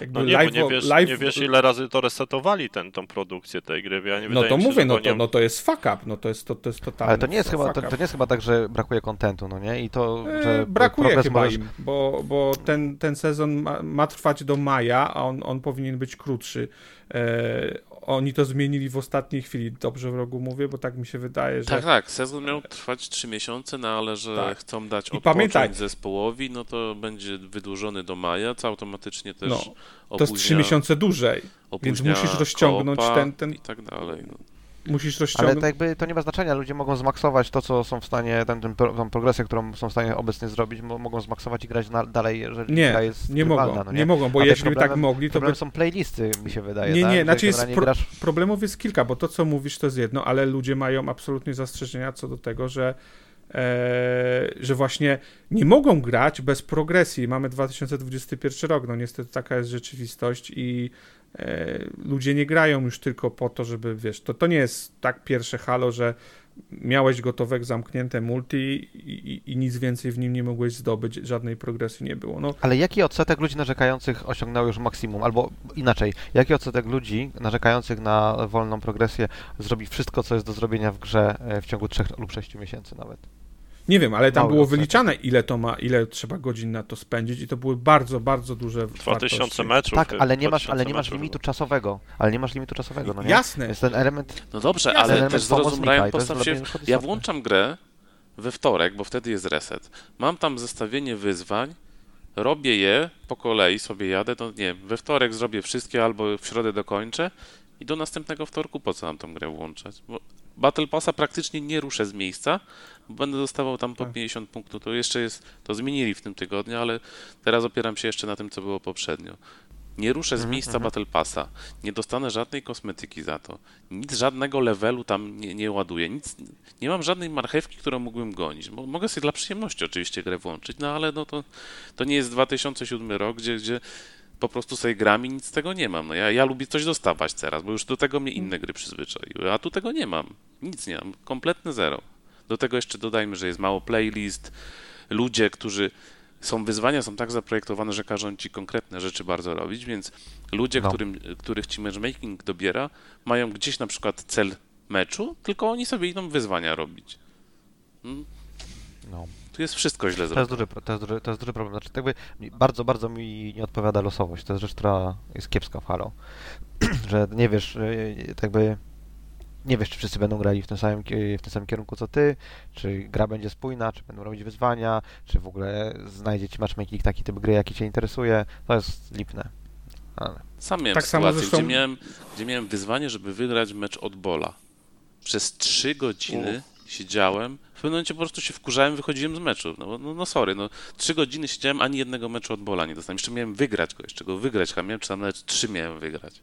S3: Jakby
S4: No nie,
S3: live-
S4: bo nie wiesz,
S3: live-
S4: nie wiesz ile razy to resetowali ten, tą produkcję tej gry, bo ja nie
S3: No to
S4: się,
S3: mówię, no
S4: nie-
S3: to, no to jest fuck up, no to jest, to, to jest totalny
S1: Ale to nie jest, chyba,
S3: fuck
S1: to, to nie jest chyba tak, że brakuje kontentu, no nie? I to,
S3: E,
S1: że
S3: Brakuje chyba
S1: możesz...
S3: im, bo, bo ten, ten sezon ma, ma trwać do maja, a on, on powinien być krótszy. E, oni to zmienili w ostatniej chwili, dobrze w rogu mówię, bo tak mi się wydaje, że...
S2: Tak, tak, sezon miał trwać 3 miesiące, no ale że
S3: Tak.
S2: chcą dać
S3: I pamiętaj-
S2: zespołowi, no to będzie wydłużony do maja, co automatycznie też
S3: No,
S2: opóźnia,
S3: To jest trzy miesiące dłużej.
S2: opóźnia
S3: musisz rozciągnąć ten- ten-
S2: i tak dalej. No.
S3: Musisz
S1: Ale
S3: rozciągnąć...
S1: to jakby to nie ma znaczenia, ludzie mogą zmaksować to, co są w stanie, ten, ten, tą progresję, którą są w stanie obecnie zrobić, mo- mogą zmaksować i grać na, dalej, jeżeli
S3: Nie,
S1: gra jest
S3: nie mogą,
S1: no
S3: nie?
S1: nie?
S3: mogą, bo
S1: Ale
S3: jeśli by tak mogli, to by...
S1: Są playlisty, mi się wydaje,
S3: Nie,
S1: tak?
S3: nie,
S1: Że
S3: znaczy jest pro-
S1: grasz...
S3: Problemów jest kilka, bo to, co mówisz, to jest jedno, ale ludzie mają absolutnie zastrzeżenia co do tego, że, e, że właśnie nie mogą grać bez progresji. Mamy 2021 rok, no niestety taka jest rzeczywistość i ludzie nie grają już tylko po to, żeby, wiesz, to, to nie jest tak pierwsze halo, że miałeś gotowe, zamknięte multi i, i, i nic więcej w nim nie mogłeś zdobyć, żadnej progresji nie było. No,
S1: Ale jaki odsetek ludzi narzekających osiągnął już maksimum? Albo inaczej, jaki odsetek ludzi narzekających na wolną progresję zrobi wszystko, co jest do zrobienia w grze e, w ciągu 3 lub 6 miesięcy nawet?
S3: Nie wiem, ale tam
S1: Mały
S3: było wyliczane, ile to ma, ile trzeba godzin na to spędzić i to były bardzo, bardzo duże
S4: 2000
S3: wartości.
S4: meczów.
S1: Tak, ale nie masz,
S4: 2000
S1: ale nie masz limitu
S4: chyba.
S1: czasowego. Ale nie masz limitu czasowego, no nie?
S3: Jasne.
S1: Więc ten element,
S2: no dobrze,
S3: Jasne,
S2: ale
S1: element
S2: też
S1: FOMO
S2: zrozum,
S1: znika
S2: Ryan,
S1: i to jest
S2: postaw się, ja włączam grę we wtorek, bo wtedy jest reset. Mam tam zestawienie wyzwań, robię je po kolei, sobie jadę, to nie we wtorek zrobię wszystkie albo w środę dokończę i do następnego wtorku po co mam tą grę włączać? Bo Battle Passa praktycznie nie ruszę z miejsca, bo będę dostawał tam po
S3: Tak.
S2: 50 punktów. To jeszcze jest, to zmienili w tym tygodniu, ale teraz opieram się jeszcze na tym, co było poprzednio. Nie ruszę z
S1: Mhm,
S2: miejsca
S1: mhm.
S2: Battle Passa, nie dostanę żadnej kosmetyki za to, nic, żadnego levelu tam nie, nie ładuję, nic, nie mam żadnej marchewki, którą mógłbym gonić. Mo- Mogę sobie dla przyjemności oczywiście grę włączyć, no ale no to, to nie jest 2007 rok, gdzie, gdzie po prostu sobie gram i nic z tego nie mam. No ja, ja lubię coś dostawać teraz, bo już do tego mnie inne gry przyzwyczaiły, a tu tego nie mam. Nic nie mam, kompletne zero. Do tego jeszcze dodajmy, że jest mało playlist, ludzie, którzy są wyzwania, są tak zaprojektowane, że każą ci konkretne rzeczy bardzo robić, więc ludzie,
S1: No.
S2: którym, których ci matchmaking dobiera, mają gdzieś na przykład cel meczu, tylko oni sobie idą wyzwania robić. Mm,
S1: No.
S2: Tu jest wszystko źle
S1: To jest,
S2: zrobione.
S1: duży, to, jest duży, to jest duży problem. Znaczy, tak jakby bardzo, bardzo mi nie odpowiada losowość. To jest rzecz, która jest kiepska w Halo. że nie wiesz, yy, tak jakby nie wiesz, czy wszyscy będą grali w tym, samym, w tym samym kierunku co ty, czy gra będzie spójna, czy będą robić wyzwania, czy w ogóle znajdzie ci matchmaking taki typ gry, jaki cię interesuje. To jest lipne. Ale...
S2: Sam miałem
S3: Tak samo
S2: sytuację,
S3: zresztą-
S2: gdzie, miałem, gdzie miałem wyzwanie, żeby wygrać mecz od bola. Przez trzy godziny siedziałem, w pewnym momencie po prostu się wkurzałem, wychodziłem z meczu. No, no, no sorry, no trzy godziny siedziałem, ani jednego meczu od bola nie dostałem. Jeszcze miałem wygrać go, jeszcze go wygrać, chyba miałem, czy tam nawet trzy miałem wygrać.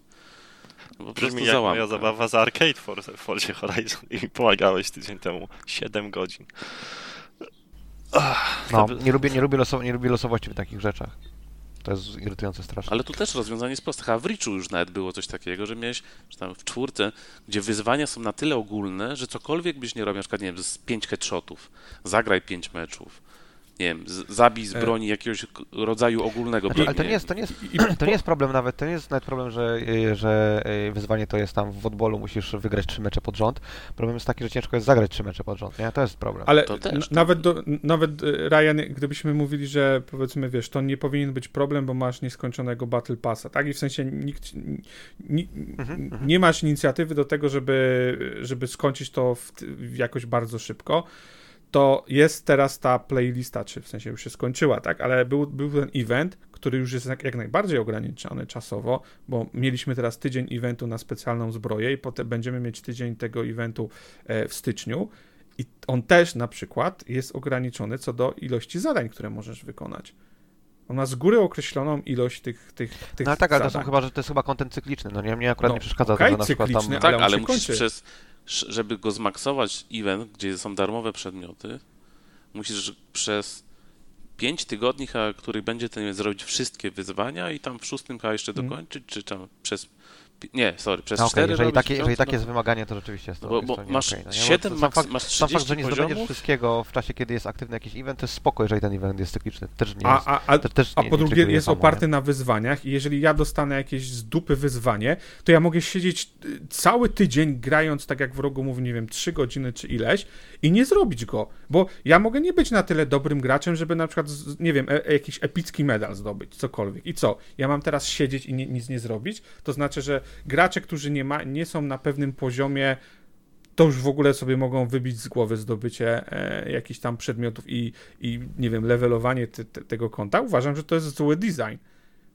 S2: No, po
S4: Brzmi jak
S2: załamka.
S4: moja zabawa z Arcade for, w Forzie Horizon i mi pomagałeś tydzień temu. 7 godzin.
S1: No,
S4: by-
S1: nie lubię, nie, lubię losowo, nie lubię losowości w takich rzeczach. To jest irytujące strasznie.
S2: Ale tu też rozwiązanie jest proste. Chyba w Richu już nawet było coś takiego, że miałeś że tam w czwórce, gdzie wyzwania są na tyle ogólne, że cokolwiek byś nie robił, na przykład, nie wiem, z pięć headshotów, zagraj pięć meczów, nie wiem, z, zabij z
S3: E.
S2: broni jakiegoś rodzaju ogólnego
S1: Znaczy, ale to
S2: broni.
S1: nie jest, to nie jest, to nie jest problem nawet, to nie jest nawet problem, że, y, że y, wyzwanie to jest tam w odbolu musisz wygrać trzy mecze pod rząd. Problem jest taki, że ciężko jest zagrać trzy mecze pod rząd, nie? To jest problem.
S3: Ale
S2: To też, to-
S3: nawet, do, nawet Ryan, gdybyśmy mówili, że powiedzmy, wiesz, to nie powinien być problem, bo masz nieskończonego Battle Passa, tak? I w sensie nikt, ni,
S1: Mhm, mhm.
S3: nie masz inicjatywy do tego, żeby, żeby skończyć to w jakoś bardzo szybko, to jest teraz ta playlista, czy w sensie już się skończyła, tak? Ale był, był ten event, który już jest jak, jak najbardziej ograniczony czasowo, bo mieliśmy teraz tydzień eventu na specjalną zbroję i potem będziemy mieć tydzień tego eventu e, w styczniu. I on też na przykład jest ograniczony co do ilości zadań, które możesz wykonać. On ma z góry określoną ilość tych, tych, tych
S1: No ale tak, ale to są chyba, że to jest chyba kontent cykliczny, no nie, mnie akurat
S3: No,
S1: nie przeszkadza
S3: okej,
S1: to, że na przykład tam...
S2: Tak,
S3: ale
S2: ale, musisz przez, żeby go zmaksować event, gdzie są darmowe przedmioty, musisz przez 5 tygodni, chyba, których będzie ten zrobić wszystkie wyzwania i tam w szóstym chyba jeszcze dokończyć, czy tam przez... Nie, sorry, przez
S1: No,
S2: 4
S1: jeżeli, takie, jeżeli takie jest wymaganie, to rzeczywiście jest to,
S2: Bo-
S1: jest
S2: bo
S1: to nie
S2: masz
S1: okej, no nie?
S2: siedem
S1: sam
S2: maks-
S1: fakt,
S2: masz
S1: sam fakt, że
S2: 30
S1: nie zdobędziesz
S2: poziomów?
S1: wszystkiego w czasie, kiedy jest aktywny jakiś event, to jest spoko, jeżeli ten event jest cykliczny. Też nie
S3: A,
S1: jest,
S3: a, a,
S1: to też
S3: a
S1: nie,
S3: po
S1: nie
S3: drugie jest
S1: samo,
S3: oparty
S1: nie?
S3: na wyzwaniach i jeżeli ja dostanę jakieś z dupy wyzwanie, to ja mogę siedzieć y, cały tydzień grając, tak jak w rogu mówi, nie wiem, 3 godziny czy ileś i nie zrobić go, bo ja mogę nie być na tyle dobrym graczem, żeby na przykład, nie wiem, e, e, jakiś epicki medal zdobyć, cokolwiek. I co? Ja mam teraz siedzieć i nic nie zrobić? To znaczy, że gracze, którzy nie, ma, nie są na pewnym poziomie to już w ogóle sobie mogą wybić z głowy zdobycie e, jakichś tam przedmiotów i, i nie wiem, levelowanie te, te, tego konta. Uważam, że to jest zły design.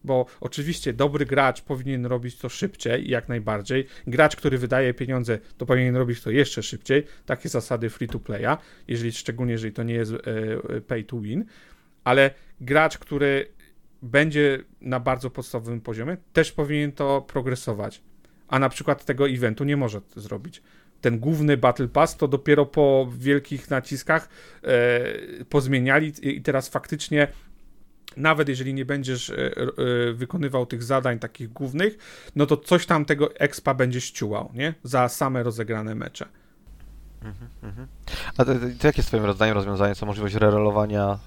S3: Bo oczywiście dobry gracz powinien robić to szybciej i jak najbardziej. Gracz, który wydaje pieniądze, to powinien robić to jeszcze szybciej. Takie zasady free to playa, jeżeli, szczególnie jeżeli to nie jest e, e, pay to win. Ale gracz, który będzie na bardzo podstawowym poziomie, też powinien to progresować. A na przykład tego eventu nie może zrobić ten główny Battle Pass to dopiero po wielkich naciskach e, pozmieniali i teraz faktycznie nawet jeżeli nie będziesz e, e, wykonywał tych zadań takich głównych, no to coś tam tego expa będzie ściułał, nie? Za same rozegrane mecze.
S1: Mhm, mhm. A to, to jakie jest twoim zdaniem rozwiązanie? Co możliwość rerolowania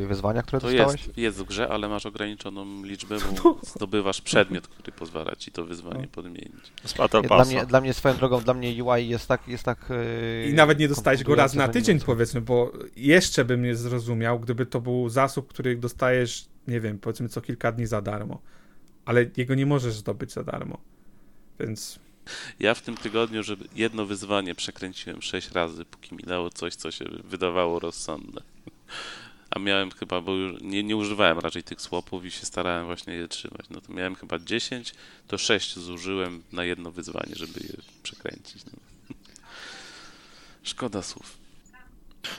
S1: yy, wyzwania, które
S2: To
S1: dostałeś?
S2: jest, jest w grze, ale masz ograniczoną liczbę, bo zdobywasz przedmiot, który pozwala ci to wyzwanie
S3: No.
S2: podmienić.
S1: Dla mnie, dla mnie swoją drogą, dla mnie UI jest tak, jest tak yy,
S3: I nawet nie dostałeś go raz na tydzień, powiedzmy, bo jeszcze bym nie zrozumiał, gdyby to był zasób, który dostajesz, nie wiem, powiedzmy co kilka dni za darmo. Ale jego nie możesz zdobyć za darmo. Więc
S2: Ja w tym tygodniu, żeby jedno wyzwanie przekręciłem sześć razy, póki mi dało coś, co się wydawało rozsądne. A miałem chyba, bo już nie, nie używałem raczej tych słopów i się starałem właśnie je trzymać. No to miałem chyba 10, to 6 zużyłem na jedno wyzwanie, żeby je przekręcić. No. Szkoda słów.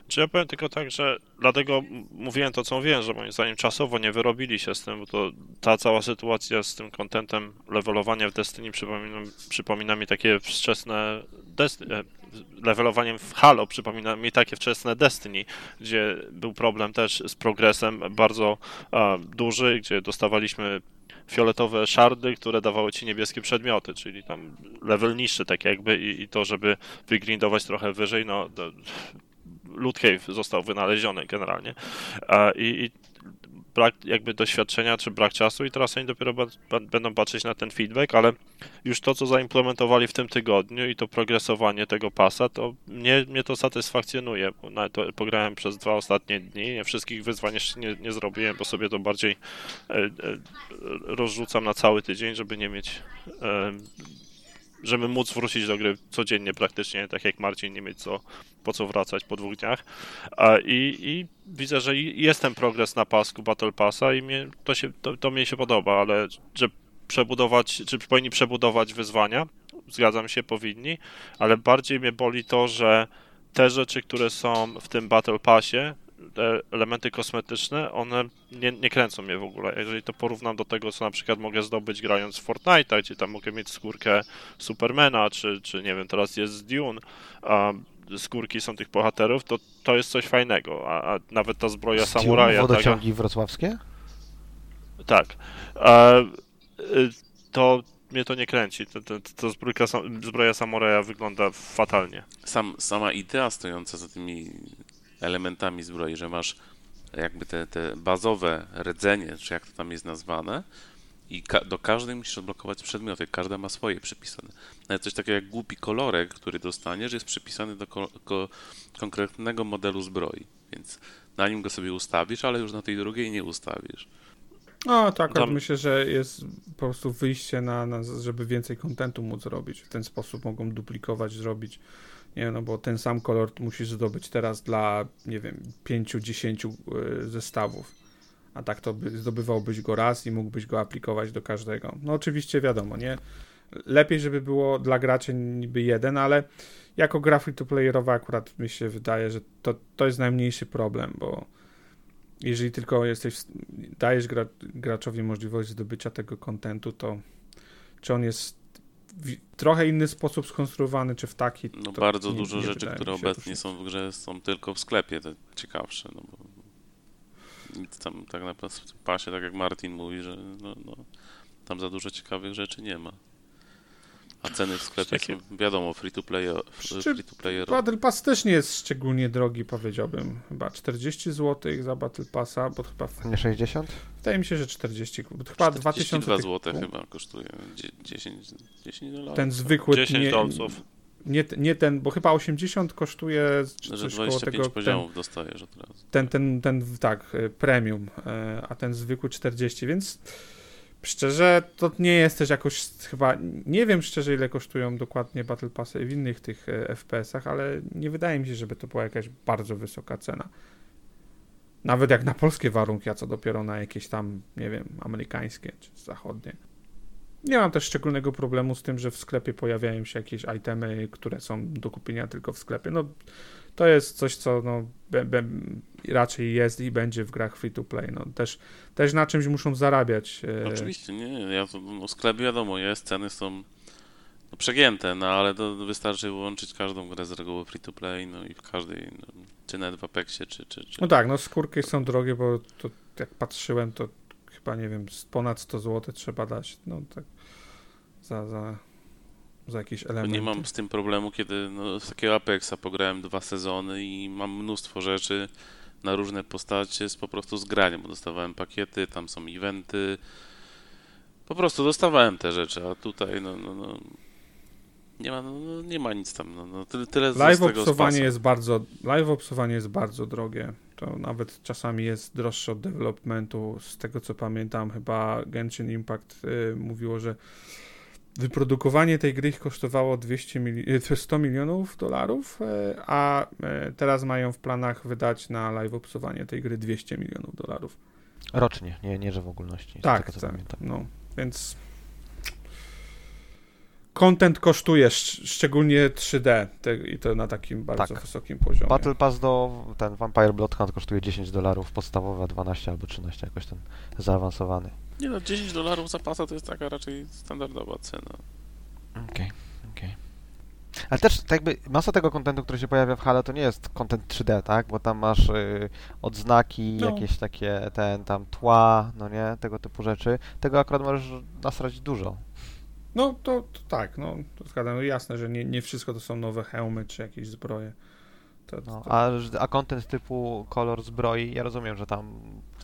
S4: Czy ja powiem tylko tak, że dlatego mówiłem to, co mówiłem, że moim zdaniem czasowo nie wyrobili się z tym, bo to ta cała sytuacja z tym kontentem levelowania w Destiny przypomina, przypomina mi takie wczesne Desti- e, levelowaniem w Halo przypomina mi takie wczesne Destiny, gdzie był problem też z progresem bardzo a, duży, gdzie dostawaliśmy fioletowe szardy, które dawały ci niebieskie przedmioty, czyli tam level niższy tak jakby i, i to, żeby wygrindować trochę wyżej, no to, Loot Cave został wynaleziony generalnie. I, i brak jakby doświadczenia czy brak czasu i teraz oni dopiero będą patrzeć na ten feedback, ale już to, co zaimplementowali w tym tygodniu i to progresowanie tego pasa, to mnie, mnie to satysfakcjonuje, bo to pograłem przez dwa ostatnie dni, nie wszystkich wyzwań jeszcze nie, nie zrobiłem, bo sobie to bardziej e, e, rozrzucam na cały tydzień, żeby nie mieć e, żeby móc wrócić do gry codziennie praktycznie, tak jak Marcin, nie mieć co, po co wracać po dwóch dniach. I, I widzę, że jest ten progres na pasku Battle Passa i mnie, to, się, to, to mnie się podoba, ale że przebudować, czy powinni przebudować wyzwania, zgadzam się, powinni, ale bardziej mnie boli to, że te rzeczy, które są w tym Battle Passie, te elementy kosmetyczne, one nie, nie kręcą mnie w ogóle. Jeżeli to porównam do tego, co na przykład mogę zdobyć grając w Fortnite'a, gdzie tam mogę mieć skórkę Supermana, czy, czy nie wiem, teraz jest Dune, a skórki są tych bohaterów, to to jest coś fajnego, a, a nawet ta zbroja
S1: Z Dune
S4: samuraja, taka,
S1: Wodociągi wrocławskie?
S4: tak, a, y, to mnie to nie kręci. To, to, to zbrojka, sam- zbroja samuraja wygląda fatalnie.
S2: Sam, sama idea stojąca za tymi elementami zbroi, że masz jakby te, te bazowe rdzenie, czy jak to tam jest nazwane, i ka- do każdej musisz odblokować przedmioty. Każda ma swoje przypisane. Nawet coś takiego jak głupi kolorek, który dostaniesz, jest przypisany do ko- ko- konkretnego modelu zbroi. Więc na nim go sobie ustawisz, ale już na tej drugiej nie ustawisz.
S3: No, akurat
S4: Tam-
S3: myślę, że jest po prostu wyjście na, na, żeby więcej kontentu móc robić. W ten sposób mogą duplikować, zrobić. Nie no bo ten sam kolor musisz zdobyć teraz dla, nie wiem, 5-10 zestawów. A tak to by, zdobywałbyś go raz i mógłbyś go aplikować do każdego. No oczywiście wiadomo, nie? Lepiej, żeby było dla graczy niby jeden, ale jako gra free-to-playerowa akurat mi się wydaje, że to, to jest najmniejszy problem, bo jeżeli tylko jesteś, dajesz gra, graczowi możliwość zdobycia tego kontentu, to czy on jest w trochę inny sposób skonstruowany, czy w taki.
S2: No
S3: to
S2: bardzo
S3: nie-
S2: dużo
S3: nie
S2: rzeczy, które obecnie są w grze, są tylko w sklepie, te ciekawsze, no bo nic tam tak naprawdę w tym pasie, tak jak Martin mówi, że no, no, tam za dużo ciekawych rzeczy nie ma. A ceny w sklepie
S4: Takie-
S2: są, wiadomo, free to play, free to player.
S3: Battle Pass też nie jest szczególnie drogi, powiedziałbym. Chyba 40 zł za Battle Passa, bo chyba
S1: A nie 60?
S3: wydaje mi się, że 40. Bo chyba 2000
S2: 2
S3: tych
S2: zł chyba kosztuje. Dzie- 10, 10 dolarów.
S3: Ten zwykły
S4: 10
S3: nie,
S4: dolców.
S3: nie, nie ten, bo chyba 80 kosztuje czy
S2: Że
S3: coś koło
S2: 25
S3: tego. Ten,
S2: poziomów dostajesz od razu.
S3: ten, ten, ten, tak, y, premium, y, a ten zwykły 40, więc szczerze to nie jest też jakoś chyba, nie wiem szczerze ile kosztują dokładnie Battle Passy w innych tych y, FPS-ach, ale nie wydaje mi się, żeby to była jakaś bardzo wysoka cena. Nawet jak na polskie warunki, a co dopiero na jakieś tam, nie wiem, amerykańskie czy zachodnie. Nie mam też szczególnego problemu z tym, że w sklepie pojawiają się jakieś itemy, które są do kupienia tylko w sklepie. No, to jest coś, co no, be, be, raczej jest i będzie w grach free to play. No, też, też na czymś muszą zarabiać. e,
S2: Oczywiście, nie, nie, ja no, sklep wiadomo jest, ceny są no, przegięte, no ale to wystarczy wyłączyć każdą grę z reguły free to play, no i w każdej, no, czy nawet w Apexie, czy, czy, czy
S3: No tak, no skórki są drogie, bo to jak patrzyłem, to chyba nie wiem, ponad 100 zł trzeba dać. No tak za, za, za jakieś
S2: Bo
S3: elementy.
S2: nie mam z tym problemu, kiedy no, z takiego Apexa pograłem dwa sezony i mam mnóstwo rzeczy na różne postacie z po prostu z graniem, bo dostawałem pakiety, tam są eventy. Po prostu dostawałem te rzeczy, a tutaj no, no, no nie ma, no, no, nie ma nic tam. No, no, tyle, tyle
S3: Live
S2: spasa.
S3: jest bardzo, live obsowanie jest bardzo drogie. To nawet czasami jest droższe od developmentu. Z tego co pamiętam, chyba Genshin Impact y, mówiło, że wyprodukowanie tej gry ich kosztowało 200 mili- y, 100 milionów dolarów, y, a y, teraz mają w planach wydać na live obsowanie tej gry 200 milionów dolarów.
S1: Rocznie, nie, nie że w ogólności.
S3: Tak,
S1: tego,
S3: tak.
S1: pamiętam.
S3: No, więc content kosztuje, szcz- szczególnie 3D te, i to na takim bardzo
S1: Tak.
S3: wysokim poziomie.
S1: Battle Pass do ten Vampire Blood Hunt kosztuje 10 dolarów, podstawowa 12 albo 13, jakoś ten zaawansowany.
S2: Nie no, 10 dolarów za pasa to jest taka raczej standardowa cena.
S1: Okej, okej. Ale też tak jakby masa tego kontentu, który się pojawia w Halo, to nie jest content 3D, tak? Bo tam masz y, odznaki,
S3: No.
S1: jakieś takie ten tam tła, no nie, tego typu rzeczy. Tego akurat możesz nasrać dużo.
S3: No to, to tak, no to zgadzam. No, jasne, że nie, nie wszystko to są nowe hełmy czy jakieś zbroje. To,
S1: No,
S3: to,
S1: a, a content typu kolor zbroi, ja rozumiem, że tam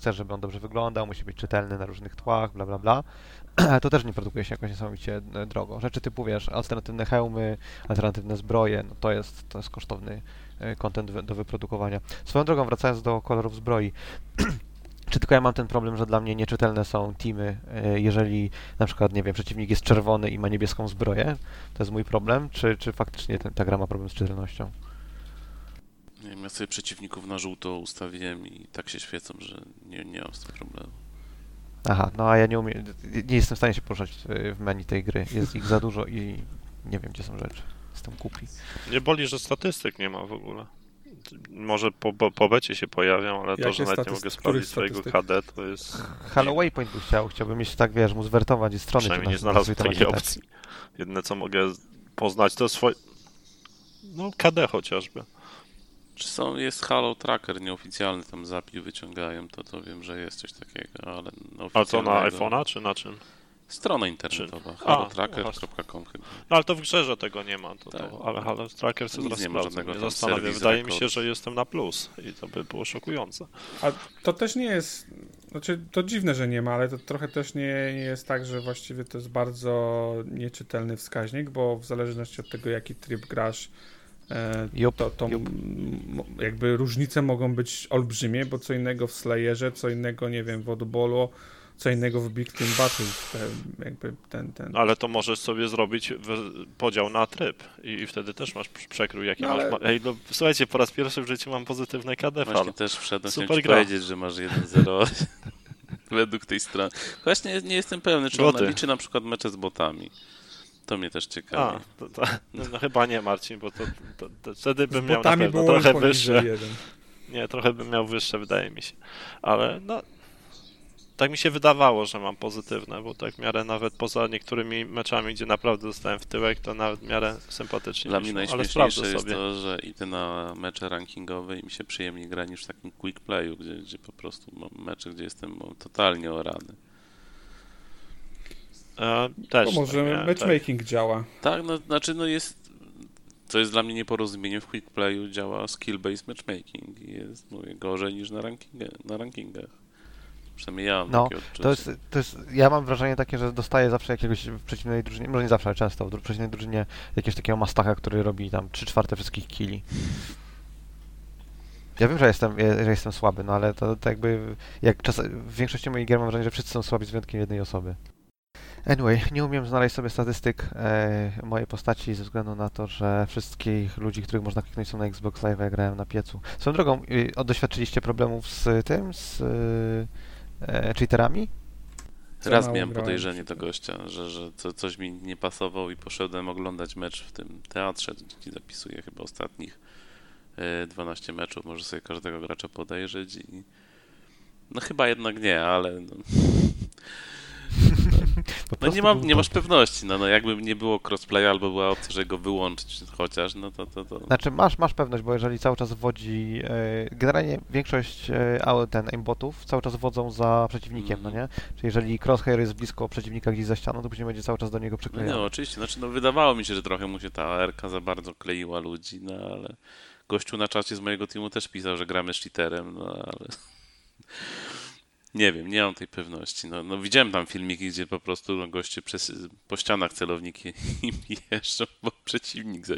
S1: chcesz, żeby on dobrze wyglądał, musi być czytelny na różnych tłach, bla bla bla, to też nie produkuje się jakoś niesamowicie e, drogo. Rzeczy typu, wiesz, alternatywne hełmy, alternatywne zbroje, no to jest, to jest kosztowny e, content wy- do wyprodukowania. Swoją drogą, wracając do kolorów zbroi, czy tylko ja mam ten problem, że dla mnie nieczytelne są teamy, e, jeżeli na przykład, nie wiem, przeciwnik jest czerwony i ma niebieską zbroję, to jest mój problem, czy, czy faktycznie ta gra ma problem z czytelnością?
S2: Nie wiem, ja sobie przeciwników na żółto ustawiłem i tak się świecą, że nie, nie mam z tym problemu.
S1: Aha, no a ja nie umiem, nie jestem w stanie się poruszać w- menu tej gry. Jest ich za dużo i nie wiem, gdzie są rzeczy. Jestem głupi.
S4: Nie boli, że statystyk nie ma w ogóle. Może po, po, po becie się pojawią, ale to, że nawet nie mogę sprawdzić swojego? KD, to jest...
S1: Halo Waypoint by chciał, chciałbym mieć tak, wiesz, mu zwertować i strony.
S4: Przynajmniej nie
S1: na-
S4: znalazłem takiej opcji. Jedyne, co mogę poznać, to swoje... No, KD chociażby.
S2: Czy są, jest Halo Tracker nieoficjalny, tam zapi wyciągają, to to wiem, że jest coś takiego, ale no,
S4: A co, na iPhone'a, czy na czym?
S2: Strona internetowa, halotracker.com chyba.
S4: No, ale to w grze tego nie ma, to,
S2: Tak.
S4: to, ale Halo Tracker sobie zaraz
S2: nie ma żadnego
S4: Nie
S2: tam
S4: zastanawiam.
S2: serwis
S4: Wydaje mi się, że jestem na plus i to by było szokujące.
S3: A to też nie jest, znaczy to dziwne, że nie ma, ale to trochę też nie, nie jest tak, że właściwie to jest bardzo nieczytelny wskaźnik, bo w zależności od tego, jaki tryb grasz, to, to m- jakby różnice mogą być olbrzymie, bo co innego w Slayerze, co innego, nie wiem, w Oddballu, co innego w Big Team Battle, te, jakby ten, ten.
S4: Ale to możesz sobie zrobić w- podział na tryb i, i wtedy też masz przekrój, jaki
S3: No, ale-
S4: masz. Ej, no, słuchajcie, po raz pierwszy w życiu mam pozytywne KD.
S2: Właśnie też wszedłem,
S4: Super gra.
S2: powiedzieć, że masz 1-0 według tej strony. Właśnie nie jestem pewny, czy
S4: Boty.
S2: ona liczy na przykład mecze z botami. To mnie też ciekawi.
S4: A, to, to, no, no chyba nie, Marcin, bo to, to, to wtedy
S3: Z
S4: bym miał na pewno trochę wyższe.
S3: jeden.
S4: Nie, trochę bym miał wyższe, wydaje mi się. Ale no, tak mi się wydawało, że mam pozytywne, bo tak w miarę nawet poza niektórymi meczami, gdzie naprawdę dostałem w tyłek, to nawet w miarę sympatycznie
S2: Dla mnie najśmieszniejsze jest
S4: sobie.
S2: to, że idę na mecze rankingowe i mi się przyjemniej gra niż w takim quick playu, gdzie, gdzie po prostu mam mecze, gdzie jestem totalnie orany.
S4: E, też
S3: To może
S4: tak
S3: matchmaking działa.
S2: Tak, no znaczy no jest, co jest dla mnie nieporozumieniem, w quick playu działa skill-based matchmaking i jest mówię, gorzej niż na, rankinga, na rankingach. Przynajmniej ja mam
S1: No. To jest, to jest, ja mam wrażenie takie, że dostaję zawsze jakiegoś w przeciwnej drużynie, może nie zawsze, ale często w przeciwnej drużynie jakiegoś takiego mastaka, który robi tam 3 czwarte wszystkich killi. Ja wiem, że jestem, e, że jestem słaby, no ale to, to jakby, jak czas, w większości moich gier mam wrażenie, że wszyscy są słabi z wyjątkiem jednej osoby. Anyway, nie umiem znaleźć sobie statystyk e, mojej postaci ze względu na to, że wszystkich ludzi, których można kliknąć są na Xbox Live, ja grałem na piecu. Swoją drogą, o, doświadczyliście problemów z tym, z e, cheaterami?
S3: Za
S2: Raz miałem
S3: grałem
S2: podejrzenie do gościa, że, że co, coś mi nie pasował i poszedłem oglądać mecz w tym teatrze, gdzie zapisuję chyba ostatnich e, 12 meczów. Może sobie każdego gracza podejrzeć i no chyba jednak nie, ale no, no nie, mam, nie masz pewności. No, no jakby nie było crossplaya albo była opcja, żeby go wyłączyć chociaż, no to to, to
S1: Znaczy masz, masz pewność, bo jeżeli cały czas wodzi, e, generalnie większość e, ten aimbotów cały czas wodzą za przeciwnikiem, no
S2: Mhm.
S1: nie? Czyli jeżeli crosshair jest blisko przeciwnika gdzieś za ścianą, to później będzie cały czas do niego
S2: No
S1: przyklejony.
S2: nie, oczywiście. Znaczy, no wydawało mi się, że trochę mu się ta ARK za bardzo kleiła ludzi, no ale gościu na czacie z mojego teamu też pisał, że gramy z cheaterem, no ale nie wiem, nie mam tej pewności. No, no widziałem tam filmiki, gdzie po prostu no, goście przez, po ścianach celowniki im jeżdżą, bo przeciwnik za,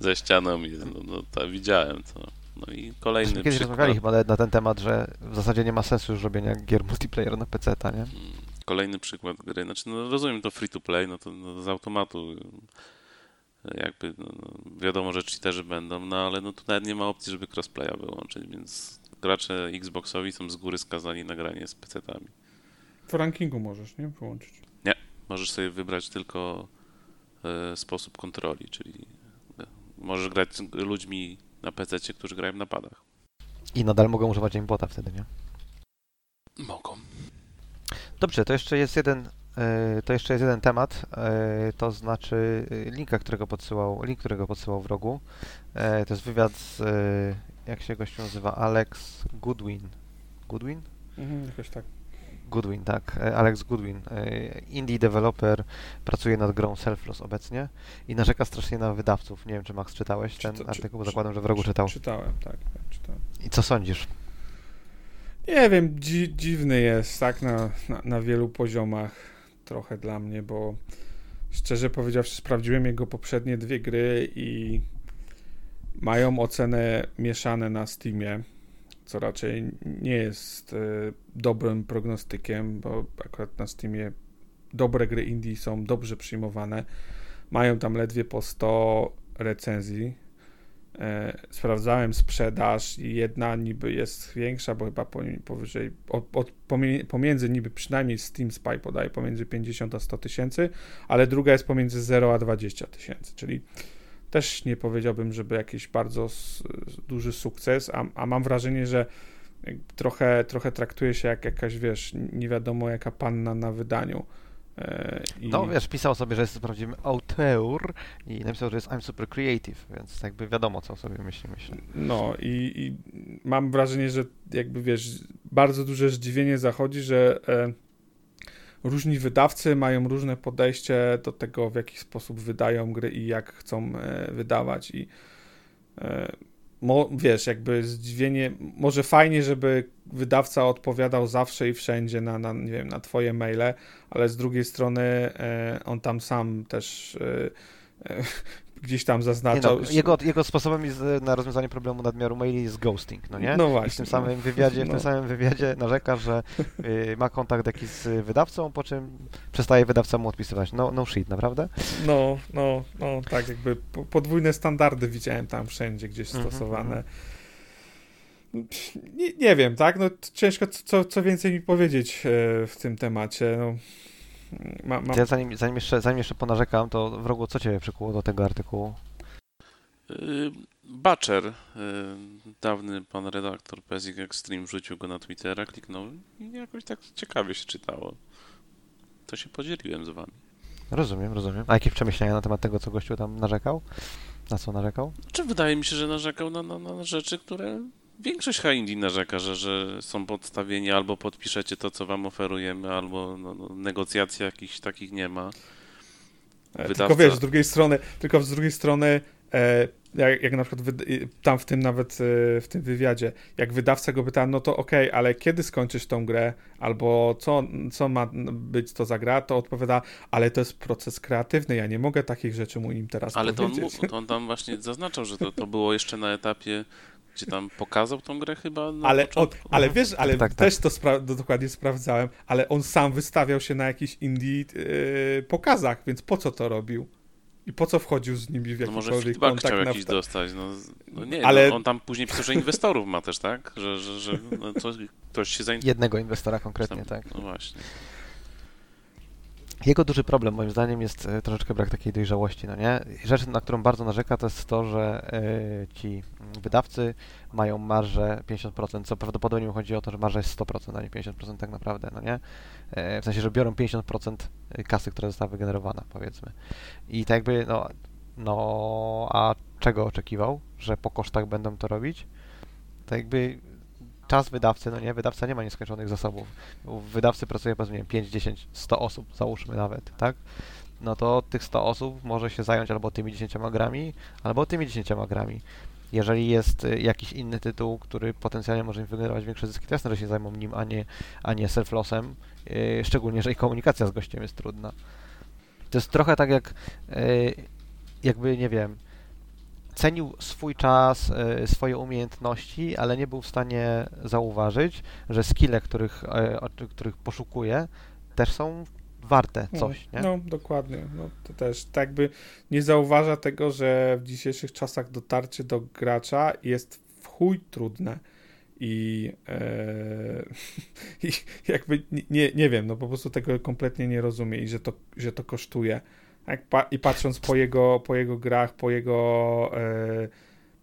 S2: za ścianą jest. No, no to widziałem to. No i kolejny
S1: kiedyś
S2: przykład.
S1: rozmawiali chyba na ten temat, że w zasadzie nie ma sensu już robienia gier multiplayer na PC, nie?
S2: Mm, Kolejny przykład gry. Znaczy, no rozumiem to free to play, no to no, z automatu jakby no, no, wiadomo, że cheaterzy będą, no ale no tu nawet nie ma opcji, żeby crossplaya wyłączyć, więc gracze Xboxowi są z góry skazani na granie z PC-tami.
S3: W rankingu możesz, nie? Wyłączyć.
S2: Możesz sobie wybrać tylko e, sposób kontroli, czyli e, możesz grać z ludźmi na PC, którzy grają na padach.
S1: I nadal mogą używać aimbota wtedy, nie?
S2: Mogą.
S1: Dobrze, to jeszcze jest jeden, to jeszcze jest jeden temat, e, to znaczy e, linka, którego podsyłał, link, którego podsyłał w rogu. E, To jest wywiad z, e, jak się gościu nazywa, Alex Goodwin. Goodwin?
S3: Mhm, jakoś tak.
S1: Goodwin, tak. e, Alex Goodwin, e, indie developer, pracuje nad grą Selfless obecnie i narzeka strasznie na wydawców. Nie wiem, czy Max czytałeś ten
S3: Czyta- czy-
S1: artykuł, bo
S3: czy-
S1: zakładam, że w rogu czytał.
S3: Czytałem, tak, tak czytałem.
S1: I co sądzisz?
S3: Nie wiem, dzi dziwny jest, tak, na, na, na wielu poziomach trochę dla mnie, bo szczerze powiedziawszy sprawdziłem jego poprzednie dwie gry i mają ocenę mieszane na Steamie, co raczej nie jest e, dobrym prognostykiem, bo akurat na Steamie dobre gry indie są dobrze przyjmowane. Mają tam ledwie po 100 recenzji. E, sprawdzałem sprzedaż i jedna niby jest większa, bo chyba powyżej, od, od, pomiędzy niby przynajmniej Steam Spy podaje pomiędzy 50 a 100 tysięcy, ale druga jest pomiędzy 0 a 20 tysięcy, czyli też nie powiedziałbym, żeby jakiś bardzo duży sukces, a, a mam wrażenie, że trochę, trochę traktuje się jak jakaś, wiesz, nie wiadomo jaka panna na wydaniu. E, i-
S1: No wiesz, pisał sobie, że jest prawdziwym auteur i napisał, że jest I'm super creative, więc jakby wiadomo, co sobie myśli, myślę.
S3: No i, i mam wrażenie, że jakby wiesz, bardzo duże zdziwienie zachodzi, że e, różni wydawcy mają różne podejście do tego, w jaki sposób wydają gry i jak chcą e, wydawać i e, mo, wiesz, jakby zdziwienie, może fajnie, żeby wydawca odpowiadał zawsze i wszędzie na, na nie wiem, na twoje maile, ale z drugiej strony e, on tam sam też e, e, gdzieś tam
S1: Nie
S3: zaznaczał.
S1: no, jego, jego sposobem jest, na rozwiązanie problemu nadmiaru maili jest ghosting, no nie?
S3: No
S1: I w
S3: właśnie.
S1: tym samym wywiadzie, w
S3: No.
S1: tym samym wywiadzie narzeka, że y, ma kontakt jakiś z wydawcą, po czym przestaje wydawca mu odpisywać. No, no shit, naprawdę?
S3: No, no, no, tak jakby po- podwójne standardy widziałem tam wszędzie gdzieś
S1: Mhm,
S3: stosowane. Nie, nie wiem, tak? No ciężko co, co więcej mi powiedzieć e, w tym temacie. No, ma, ma,
S1: Ja zanim, zanim, jeszcze, zanim jeszcze ponarzekam, to w rogu co Ciebie przykuło do tego artykułu?
S2: Y, Butcher, y, dawny pan redaktor Pezik Extreme, wrzucił go na Twittera, kliknął i jakoś tak ciekawie się czytało. To się podzieliłem z wami.
S1: Rozumiem, rozumiem. A jakieś przemyślenia na temat tego, co gościu tam narzekał? Na co narzekał?
S2: Czy wydaje mi się, że narzekał na, na, na rzeczy, które większość Haindii narzeka, że, że są podstawieni albo podpiszecie to, co wam oferujemy, albo no, no, negocjacji jakichś takich nie ma.
S3: e,
S2: wydawca-
S3: tylko wiesz, z drugiej strony, tylko z drugiej strony e, jak, jak na przykład tam w tym nawet e, w tym wywiadzie, jak wydawca go pyta, no to okej, ale kiedy skończysz tą grę, albo co, co ma być to za gra, to odpowiada, ale to jest proces kreatywny, ja nie mogę takich rzeczy mu nim teraz
S2: Ale to on,
S3: powiedzieć.
S2: mu- to on tam właśnie zaznaczał, że to, to było jeszcze na etapie, gdzie tam pokazał tą grę chyba na
S3: Ale, on,
S2: początku.
S3: ale wiesz, ale
S1: tak, tak.
S3: też to spra- do- dokładnie sprawdzałem, ale on sam wystawiał się na jakichś indie yy, pokazach, więc po co to robił? I po co wchodził z nimi w
S2: No może
S3: jakikolwiek
S2: feedback chciał
S3: na
S2: jakiś dostać. No, no nie,
S3: Ale-
S2: no, on tam później pisał, że inwestorów ma też, tak? Że, że, że no, to, ktoś się zainteresował.
S1: Jednego inwestora konkretnie, tak.
S2: No właśnie.
S1: Jego duży problem moim zdaniem jest e, troszeczkę brak takiej dojrzałości, no nie? Rzecz, na którą bardzo narzeka, to jest to, że e, ci wydawcy mają marżę 50%, co prawdopodobnie chodzi o to, że marża jest 100%, a nie 50% tak naprawdę, no nie? E, w sensie, że biorą 50% kasy, która została wygenerowana, powiedzmy. I tak jakby, no, no, a czego oczekiwał? Że po kosztach będą to robić? Tak jakby czas wydawcy, no nie, wydawca nie ma nieskończonych zasobów. U wydawcy pracuje powiedzmy nie wiem, 5, 10, 100 osób, załóżmy nawet, tak? No to tych 100 osób może się zająć albo tymi 10 grami, albo tymi 10 grami. Jeżeli jest y, jakiś inny tytuł, który potencjalnie może im wygenerować większe zyski, to jasne, że się zajmą nim, a nie, a nie self-lossem, yy, szczególnie jeżeli komunikacja z gościem jest trudna. To jest trochę tak jak, yy, jakby, nie wiem, cenił swój czas, e, swoje umiejętności, ale nie był w stanie zauważyć, że skille, których, e, których poszukuje, też są warte coś, nie?
S3: No, dokładnie. No, to też tak jakby nie zauważa tego, że w dzisiejszych czasach dotarcie do gracza jest w chuj trudne. I, e, i jakby nie- nie, nie wiem, no po prostu tego kompletnie nie rozumie i że to, że to kosztuje. Jak pa I patrząc po jego, po jego grach, po jego e,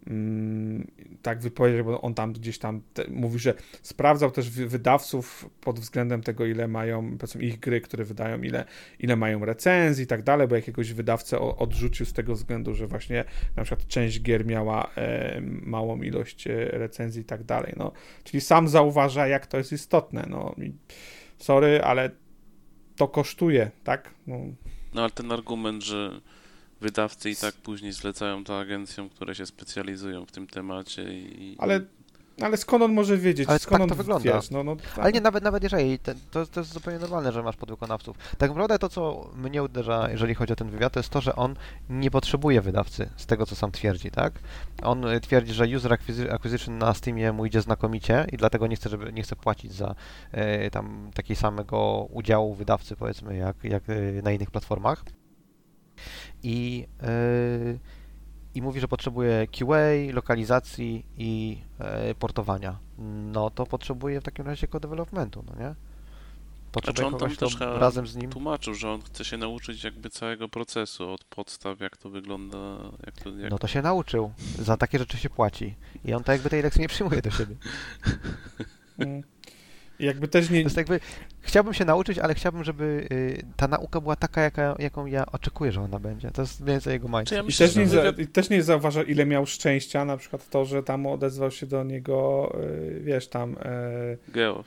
S3: mm, tak wypowiedzieć, bo on tam gdzieś tam te, mówi, że sprawdzał też wydawców pod względem tego, ile mają, powiedzmy, ich gry, które wydają, ile, ile mają recenzji i tak dalej, bo jakiegoś wydawcę odrzucił z tego względu, że właśnie na przykład część gier miała e, małą ilość e, recenzji i tak dalej, no. Czyli sam zauważa, jak to jest istotne, no. Sorry, ale to kosztuje, tak?
S2: No. No ale ten argument, że wydawcy i tak później zlecają to agencjom, które się specjalizują w tym temacie i...
S3: Ale ale skąd on może wiedzieć?
S1: Ale
S3: skąd
S1: tak
S3: on
S1: to wygląda.
S3: Wiesz, no, no,
S1: tak. Ale nie, nawet, nawet jeżeli, to, to jest zupełnie normalne, że masz podwykonawców. Tak naprawdę to, co mnie uderza, jeżeli chodzi o ten wywiad, to jest to, że on nie potrzebuje wydawcy, z tego, co sam twierdzi, tak? On y, twierdzi, że user acquisition na Steamie mu idzie znakomicie i dlatego nie chce, żeby, nie chce płacić za e, tam takiego samego udziału wydawcy, powiedzmy, jak, jak y, na innych platformach. I... E, i mówi, że potrzebuje QA, lokalizacji i e, portowania, no to potrzebuje w takim razie co-developmentu, no nie?
S2: Potrzebuje znaczy on tam kto razem z nim tłumaczył, że on chce się nauczyć jakby całego procesu, od podstaw, jak to wygląda. Jak to, jak...
S1: No to się nauczył. Za takie rzeczy się płaci. I on tak jakby tej lekcji nie przyjmuje do siebie.
S3: Jakby też nie...
S1: To jest jakby, chciałbym się nauczyć, ale chciałbym, żeby y, ta nauka była taka, jaka, jaką ja oczekuję, że ona będzie. To jest więcej jego mindset.
S3: Ja I, też nie, za, I też nie zauważa, ile miał szczęścia, na przykład to, że tam odezwał się do niego, y, wiesz, tam...
S2: Y, Geo.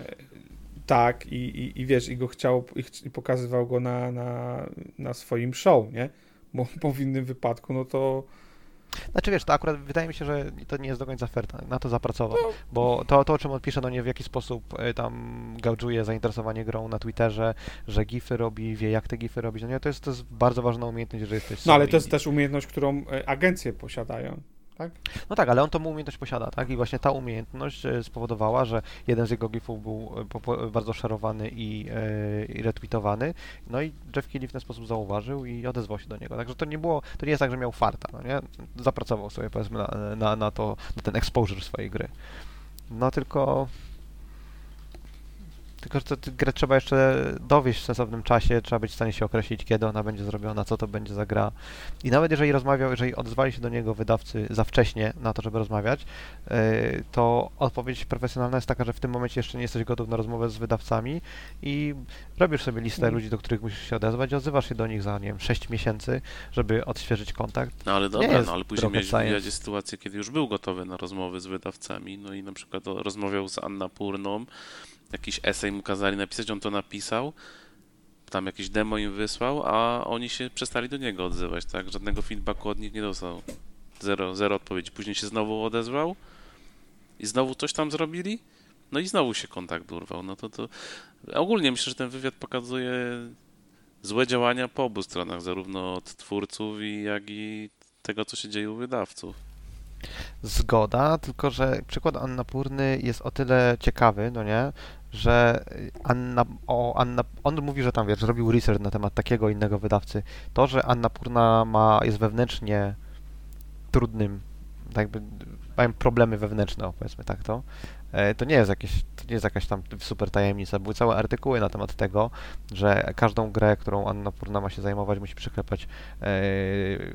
S3: Tak, i, i, i wiesz, i go chciał, i, i pokazywał go na, na, na swoim show, nie? Bo, bo w innym wypadku, no to
S1: znaczy wiesz, to akurat wydaje mi się, że to nie jest do końca fair, na to zapracował, no. bo to, to o czym on pisze, no nie w jaki sposób e, tam gaudżuje zainteresowanie grą na Twitterze, że gify robi, wie jak te gify robić, no nie, to jest, to jest bardzo ważna umiejętność, że jesteś
S3: No ale to jest też umiejętność, którą e, agencje posiadają tak?
S1: No tak, ale on tą umiejętność posiada, tak? I właśnie ta umiejętność e, spowodowała, że jeden z jego gifów był e, bardzo szerowany i, e, i retweetowany, no i Jeff Keighley w ten sposób zauważył i odezwał się do niego. Także to nie było, to nie jest tak, że miał farta, no nie? Zapracował sobie, powiedzmy, na, na, na to, na ten exposure swojej gry. No tylko tylko, że tę grę trzeba jeszcze dowieść w sensownym czasie, trzeba być w stanie się określić, kiedy ona będzie zrobiona, co to będzie za gra. I nawet jeżeli rozmawiał, jeżeli odezwali się do niego wydawcy za wcześnie na to, żeby rozmawiać, e, to odpowiedź profesjonalna jest taka, że w tym momencie jeszcze nie jesteś gotów na rozmowę z wydawcami i robisz sobie listę mm. ludzi, do których musisz się odezwać i odzywasz się do nich za, nie wiem, 6 miesięcy, żeby odświeżyć kontakt.
S2: No ale dobra, no ale później miałeś w wywiadzie sytuację, kiedy już był gotowy na rozmowy z wydawcami, no i na przykład rozmawiał z Anna Purną, jakiś esej mu kazali napisać, on to napisał, tam jakieś demo im wysłał, a oni się przestali do niego odzywać, tak? Żadnego feedbacku od nich nie dostał. Zero, zero odpowiedzi. Później się znowu odezwał i znowu coś tam zrobili, no i znowu się kontakt urwał. No to, to ogólnie myślę, że ten wywiad pokazuje złe działania po obu stronach, zarówno od twórców, jak i tego, co się dzieje u wydawców.
S1: Zgoda, tylko że przykład Annapurny jest o tyle ciekawy, no nie, że Anna, o Anna, on mówi, że tam wiesz, zrobił research na temat takiego innego wydawcy. To, że Annapurna ma, jest wewnętrznie trudnym, tak jakby mają problemy wewnętrzne, powiedzmy tak to, to nie jest jakieś, to nie jest jakaś tam super tajemnica. Były całe artykuły na temat tego, że każdą grę, którą Anna Purna ma się zajmować, musi przyklepać e,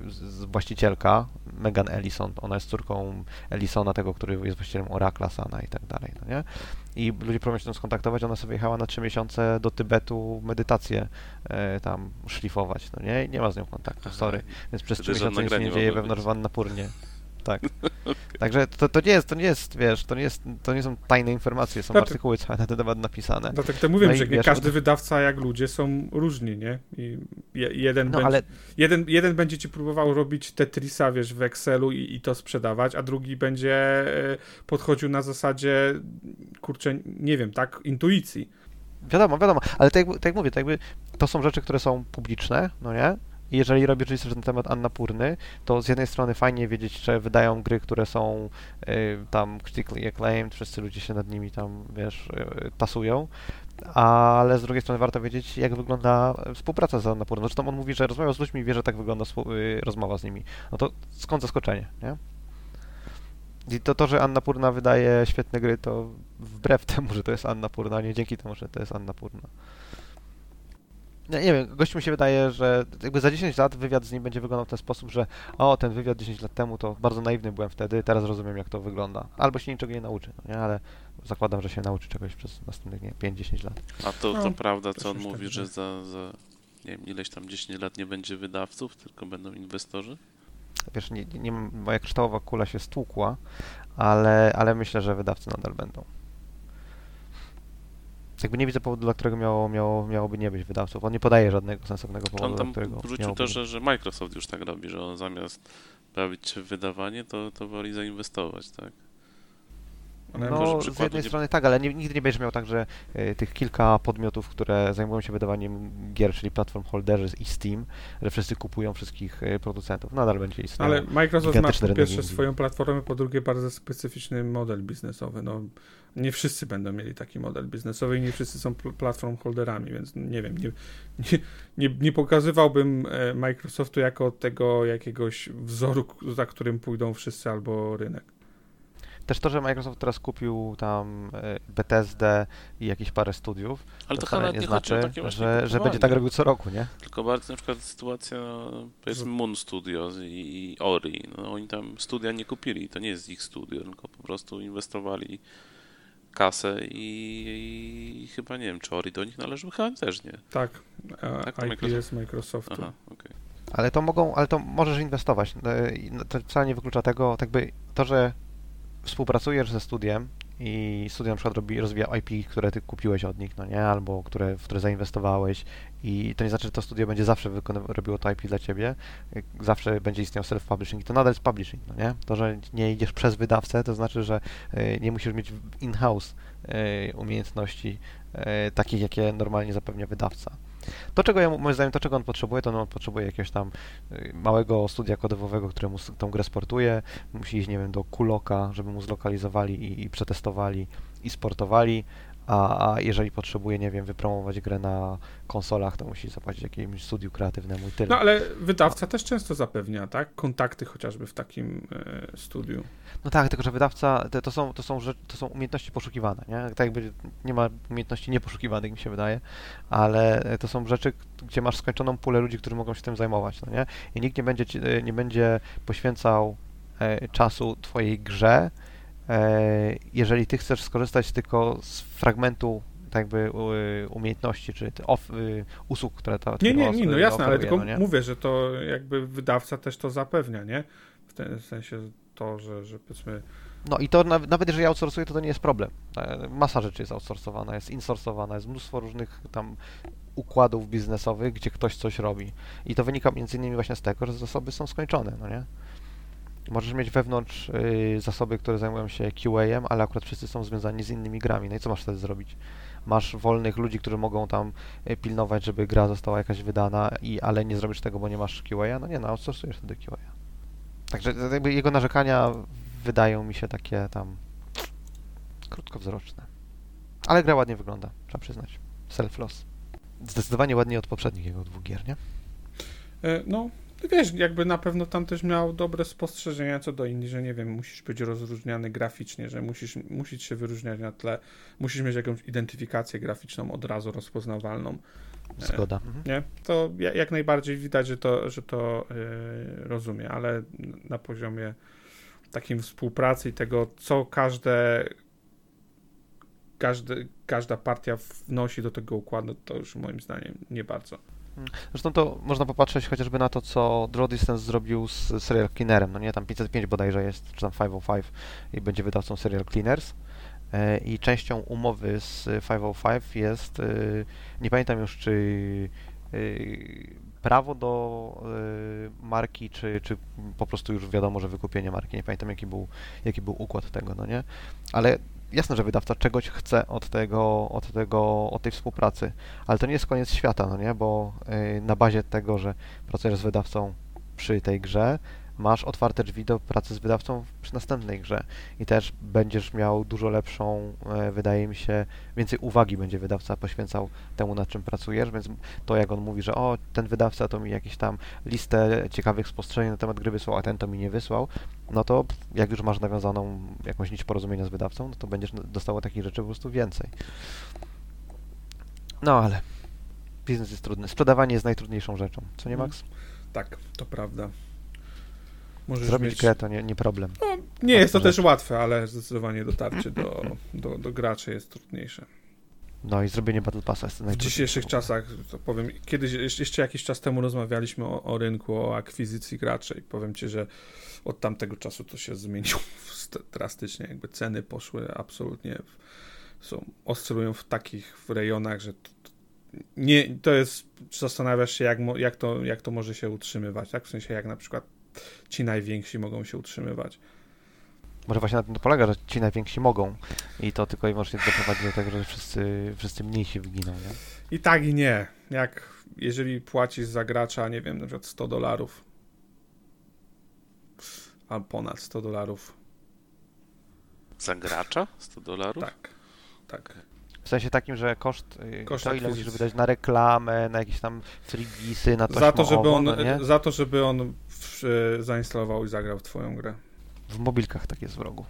S1: z właścicielka, Megan Ellison. Ona jest córką Ellisona, tego, który jest właścicielem Oracla, Sana i tak dalej, no nie? I ludzie próbują się tam skontaktować, ona sobie jechała na trzy miesiące do Tybetu medytację e, tam szlifować, no nie? I nie ma z nią kontaktu, sorry. Więc przez trzy miesiące nic się nie dzieje wewnątrz w Annapurnie tak. okay. Także to, to nie jest, to nie jest, wiesz, to nie, jest, to nie są tajne informacje, są znaczy, artykuły całe na ten temat napisane.
S3: Dlatego no to mówię, no że wiesz, każdy wydawca jak ludzie są różni, nie? I jeden, no, będzie, ale... jeden, jeden będzie ci próbował robić Tetrisa, wiesz, w Excelu i, i to sprzedawać, a drugi będzie e, podchodził na zasadzie, kurczę, nie wiem, tak, intuicji.
S1: Wiadomo, wiadomo, ale tak, tak jak mówię, tak jakby to są rzeczy, które są publiczne, no nie? Jeżeli robisz research na temat Annapurny, to z jednej strony fajnie wiedzieć, że wydają gry, które są y, tam critically acclaimed, wszyscy ludzie się nad nimi tam, wiesz, y, tasują, ale z drugiej strony warto wiedzieć, jak wygląda współpraca z Annapurną. Zresztą on mówi, że rozmawiał z ludźmi i wie, że tak wygląda y, rozmowa z nimi. No to skąd zaskoczenie, nie? I to, to, że Annapurna wydaje świetne gry, to wbrew temu, że to jest Annapurna, nie dzięki temu, że to jest Annapurna. Nie, nie wiem, gościu mi się wydaje, że jakby za 10 lat wywiad z nim będzie wyglądał w ten sposób, że o, ten wywiad 10 lat temu to bardzo naiwny byłem wtedy, teraz rozumiem jak to wygląda. Albo się niczego nie nauczy, no nie? Ale zakładam, że się nauczy czegoś przez następnych, nie 5-10 lat.
S2: A to,
S3: No,
S2: to prawda,
S3: też
S2: co on
S3: już tak
S2: mówi, że za, za nie wiem, ileś tam 10 lat nie będzie wydawców, tylko będą inwestorzy?
S1: Wiesz, nie, nie, moja kryształowa kula się stłukła, ale, ale myślę, że wydawcy nadal będą. Jakby nie widzę powodu, dla którego miało, miało, miałoby nie być wydawców. On nie podaje żadnego sensownego powodu,
S2: On
S1: dla
S2: tam
S1: którego
S2: wrzucił to, że, że Microsoft już tak robi, że on zamiast bawić się w wydawanie, to, to woli zainwestować, tak?
S3: Ale
S2: Może
S1: No, z jednej
S2: nie-
S1: strony tak, ale nie, nigdy nie będziesz miał tak, że y, tych kilka podmiotów, które zajmują się wydawaniem gier, czyli platform holderzy i Steam, że wszyscy kupują wszystkich y, producentów. Nadal będzie istniał.
S3: Ale Microsoft ma po pierwsze swoją platformę, po drugie bardzo specyficzny model biznesowy. No, nie wszyscy będą mieli taki model biznesowy i nie wszyscy są pl- platform holderami, więc nie wiem, nie, nie, nie, nie pokazywałbym e, Microsoftu jako tego jakiegoś wzoru, za którym pójdą wszyscy albo rynek.
S1: Też to, że Microsoft teraz kupił tam y, Bethesdę i jakieś parę studiów,
S2: Ale
S1: to
S2: to
S1: wcale nie znaczy,
S2: takie właśnie
S1: że, że będzie tak robił co roku, nie?
S2: Tylko bardziej na przykład sytuacja, powiedzmy Moon Studios i, i Ori, no oni tam studia nie kupili, to nie jest ich studio, tylko po prostu inwestowali kasę i, i chyba nie wiem, czy Ori do nich należy, chyba też nie.
S3: Tak, e,
S2: Tak,
S3: IP
S2: Microsoft.
S3: jest Microsoftu.
S2: Aha, okej.
S1: Ale to mogą, ale to możesz inwestować. I no, To wcale nie wyklucza tego, tak by to, że współpracujesz ze studiem i studio na przykład robi, rozwija IP, które ty kupiłeś od nich, no nie, albo które, w które zainwestowałeś i to nie znaczy, że to studio będzie zawsze robiło to IP dla ciebie, zawsze będzie istniał self-publishing i to nadal jest publishing, no nie? To, że nie idziesz przez wydawcę, to znaczy, że y, nie musisz mieć in-house y, umiejętności y, takich, jakie normalnie zapewnia wydawca. To, czego ja, moim zdaniem, to, czego on potrzebuje, to on potrzebuje jakiegoś tam y, małego studia kodowego, które mu tą grę sportuje. Musi iść, nie wiem, do Kuloka, żeby mu zlokalizowali i, i przetestowali i sportowali. A, a jeżeli potrzebuje, nie wiem, wypromować grę na konsolach, to musi zapłacić jakiemuś studiu kreatywnemu i tyle.
S3: No ale wydawca też często zapewnia, tak? Kontakty chociażby w takim e, studiu.
S1: No tak, tylko że wydawca to, to, są, to, są, rzecz, to są umiejętności poszukiwane, nie? Tak jakby nie ma umiejętności nieposzukiwanych, mi się wydaje, ale to są rzeczy, gdzie masz skończoną pulę ludzi, którzy mogą się tym zajmować, no nie? I nikt nie będzie, ci, e, nie będzie poświęcał e, czasu twojej grze, jeżeli ty chcesz skorzystać tylko z fragmentu tak jakby umiejętności, czy off, y, usług, które ta
S3: Nie, nie, nie, no jasne, ale tylko
S1: no
S3: mówię, że to jakby wydawca też to zapewnia, nie? W tym sensie to, że, że powiedzmy
S1: No i to naw- nawet jeżeli outsourcuje, to to nie jest problem. E, Masa rzeczy jest outsourcowana, jest insourcowana, jest mnóstwo różnych tam układów biznesowych, gdzie ktoś coś robi. I to wynika między innymi właśnie z tego, że zasoby są skończone, no nie? Możesz mieć wewnątrz y, zasoby, które zajmują się QA-em, ale akurat wszyscy są związani z innymi grami. No i co masz wtedy zrobić? Masz wolnych ludzi, którzy mogą tam y, pilnować, żeby gra została jakaś wydana, i, ale nie zrobisz tego, bo nie masz QA? No nie, no outsourcujesz wtedy QA. Także jakby jego narzekania wydają mi się takie tam krótkowzroczne. Ale gra ładnie wygląda, trzeba przyznać. Self-loss. Zdecydowanie ładniej od poprzednich jego dwóch gier, nie?
S3: E, No, wiesz, jakby na pewno tam też miał dobre spostrzeżenia co do Indii, że nie wiem, musisz być rozróżniany graficznie, że musisz, musisz się wyróżniać na tle, musisz mieć jakąś identyfikację graficzną od razu rozpoznawalną,
S1: Zgoda. Mhm.
S3: nie? To ja- jak najbardziej widać, że to, że to e, rozumie, ale na poziomie takim współpracy i tego, co każde, każde każda partia wnosi do tego układu, to już moim zdaniem nie bardzo.
S1: Zresztą to można popatrzeć chociażby na to, co Draw Distance zrobił z Serial Cleanerem, no nie? Tam 505 bodajże jest, czy tam 505 i będzie wydawcą Serial Cleaners. E, I częścią umowy z 505 jest, e, nie pamiętam już, czy e, prawo do marki, czy, czy po prostu już wiadomo, że wykupienie marki. Nie pamiętam, jaki był, jaki był układ tego, no nie? Ale jasne, że wydawca czegoś chce od tego, od tego, od tej współpracy, ale to nie jest koniec świata, no nie? Bo y, na bazie tego, że pracujesz z wydawcą przy tej grze, masz otwarte drzwi do pracy z wydawcą przy następnej grze i też będziesz miał dużo lepszą, e, wydaje mi się, więcej uwagi będzie wydawca poświęcał temu, nad czym pracujesz, więc to jak on mówi, że o, ten wydawca to mi jakieś tam listę ciekawych spostrzeżeń na temat gry wysłał, a ten to mi nie wysłał, no to jak już masz nawiązaną jakąś nić porozumienia z wydawcą, no to będziesz dostało takich rzeczy po prostu więcej. No ale biznes jest trudny. Sprzedawanie jest najtrudniejszą rzeczą. Co nie,
S3: Mhm.
S1: Max?
S3: Tak, to prawda. Możesz
S1: Zrobić
S3: mieć...
S1: grę to nie, nie problem.
S3: No, nie jest to też łatwe, ale zdecydowanie dotarcie do, do, do graczy jest trudniejsze.
S1: No i zrobienie Battle Passa jest
S3: W dzisiejszych czasach, to powiem, kiedyś, jeszcze- jakiś czas temu rozmawialiśmy o, o rynku, o akwizycji graczy i powiem Ci, że od tamtego czasu to się zmieniło st- drastycznie, jakby ceny poszły absolutnie, w, są, oscylują w takich w rejonach, że to, to, nie, to jest, zastanawiasz się jak, jak, to, jak to może się utrzymywać, tak? W sensie jak na przykład ci najwięksi mogą się utrzymywać.
S1: Może właśnie na tym to polega, że ci najwięksi mogą i to tylko i wyłącznie doprowadzi do tego, że wszyscy, wszyscy mniejsi wyginą, nie?
S3: I tak i nie. Jak jeżeli płacisz za gracza, nie wiem, na przykład 100 dolarów albo ponad 100 dolarów.
S2: Za gracza? 100 dolarów?
S3: Tak. Tak.
S1: W sensie takim, że koszt, y,
S3: Koszt
S1: to ile musisz wydać na reklamę, na jakieś tam freebisy, na
S3: Za to, żeby on,
S1: no
S3: za to, żeby on w, e, zainstalował i zagrał w twoją grę.
S1: W mobilkach tak jest w rogu.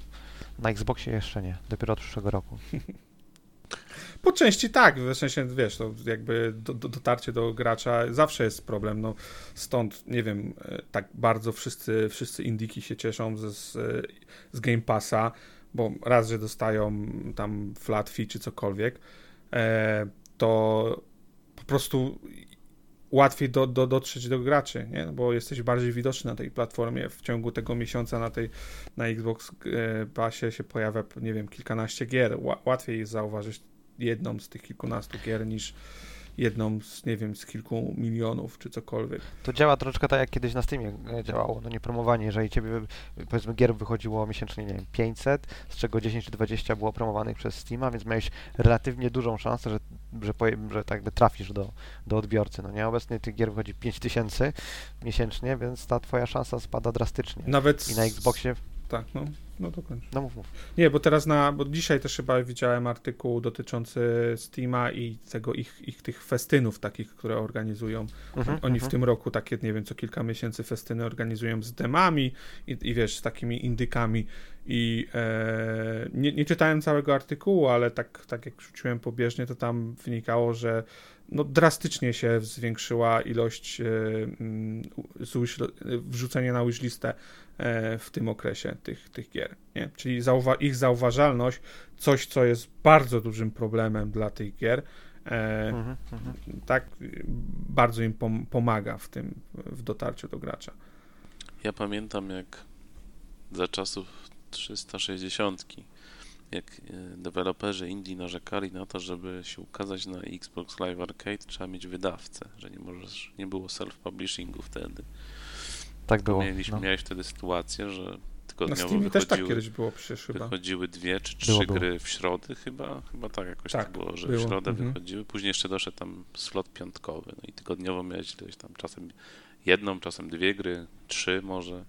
S1: Na Xboxie jeszcze nie, dopiero od przyszłego roku.
S3: Po części tak, w sensie, wiesz, to jakby do, do, dotarcie do gracza zawsze jest problem, no stąd, nie wiem, e, tak bardzo wszyscy, wszyscy indiki się cieszą z, z Game Passa, bo raz, że dostają tam flat fee czy cokolwiek, e, to po prostu łatwiej do, do, dotrzeć do graczy, nie? bo jesteś bardziej widoczny na tej platformie. W ciągu tego miesiąca na tej na Xbox e, Passie się pojawia, nie wiem, kilkanaście gier. Ła, łatwiej jest zauważyć jedną z tych kilkunastu gier niż jedną z, nie wiem, z kilku milionów czy cokolwiek.
S1: To działa troszeczkę tak, jak kiedyś na Steamie e, działało, no nie promowanie, jeżeli ciebie, powiedzmy, gier wychodziło miesięcznie, nie wiem, 500, z czego 10 czy 20 było promowanych przez Steama, więc miałeś relatywnie dużą szansę, że, że, że tak jakby trafisz do, do odbiorcy, no nie? Obecnie tych gier wychodzi 5000 miesięcznie, więc ta twoja szansa spada drastycznie.
S3: Nawet
S1: I na Xboxie,
S3: Tak, no, no to kończę.
S1: no mów, mów.
S3: Nie, bo teraz na, bo dzisiaj też chyba widziałem artykuł dotyczący Steama i tego ich, ich tych festynów takich, które organizują.
S1: Mhm,
S3: Oni w
S1: mhm.
S3: tym roku takie, nie wiem, co kilka miesięcy festyny organizują z demami i, i wiesz, z takimi indykami i e, nie, nie czytałem całego artykułu, ale tak, tak jak rzuciłem pobieżnie, to tam wynikało, że no, drastycznie się zwiększyła ilość e, mm, wrzucenia na wishlistę e, w tym okresie tych, tych gier. Nie? Czyli zauwa ich zauważalność, coś, co jest bardzo dużym problemem dla tych gier, e,
S1: Mhm, mhm.
S3: tak bardzo im pom- pomaga w tym, w dotarciu do gracza.
S2: Ja pamiętam jak za czasów 360, jak e, deweloperzy indie narzekali na to, żeby się ukazać na Xbox Live Arcade, trzeba mieć wydawcę, że nie możesz, nie było self-publishingu wtedy.
S1: Tak było.
S2: Mieliśmy,
S1: No.
S2: Miałeś wtedy sytuację, że
S3: Na
S2: tygodniowo
S3: Steamie też tak
S2: wychodziły,
S3: kiedyś było przecież chyba.
S2: wychodziły dwie czy trzy
S1: Było, było.
S2: gry w środę chyba, chyba tak jakoś
S3: Tak,
S2: tak, było, że
S3: było,
S2: w środę
S3: mhm.
S2: wychodziły, później jeszcze doszedł tam slot piątkowy, no i tygodniowo miałeś tam czasem jedną, czasem dwie gry, trzy może.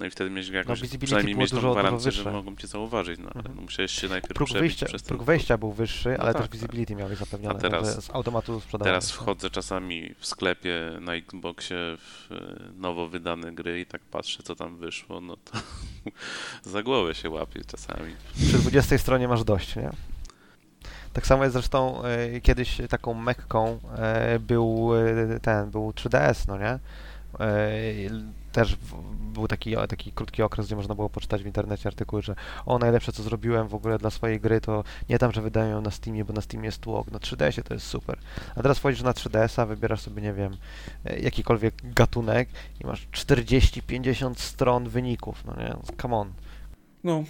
S2: No i wtedy miałeś jakąś,
S1: visibility
S2: przynajmniej mieć tą gwarancję, że mogą cię zauważyć, no ale
S1: Mhm.
S2: no, musiałeś się najpierw
S1: Próg
S2: przebić
S1: wyjścia,
S2: przez ten
S1: próg wejścia był wyższy,
S2: No
S1: ale
S2: tak,
S1: też visibility miałeś zapewnione,
S2: A teraz-
S1: że z automatu sprzedawałeś.
S2: Teraz wchodzę czasami w sklepie na Xboxie w e, nowo wydane gry i tak patrzę, co tam wyszło, no to za głowę się łapię czasami.
S1: Przy 20 stronie masz dość, nie? Tak samo jest zresztą e, kiedyś taką mekką e, był e, ten, był 3DS, no nie? Też był taki, taki krótki okres, gdzie można było poczytać w internecie artykuły, że o najlepsze co zrobiłem w ogóle dla swojej gry to nie tam, że wydają ją na Steamie, bo na Steamie jest tłok, na 3DS-ie to jest super. A teraz wchodzisz na 3DS-a, wybierasz sobie, nie wiem, e, jakikolwiek gatunek i masz 40-50 stron wyników, no nie? Come on.
S3: No,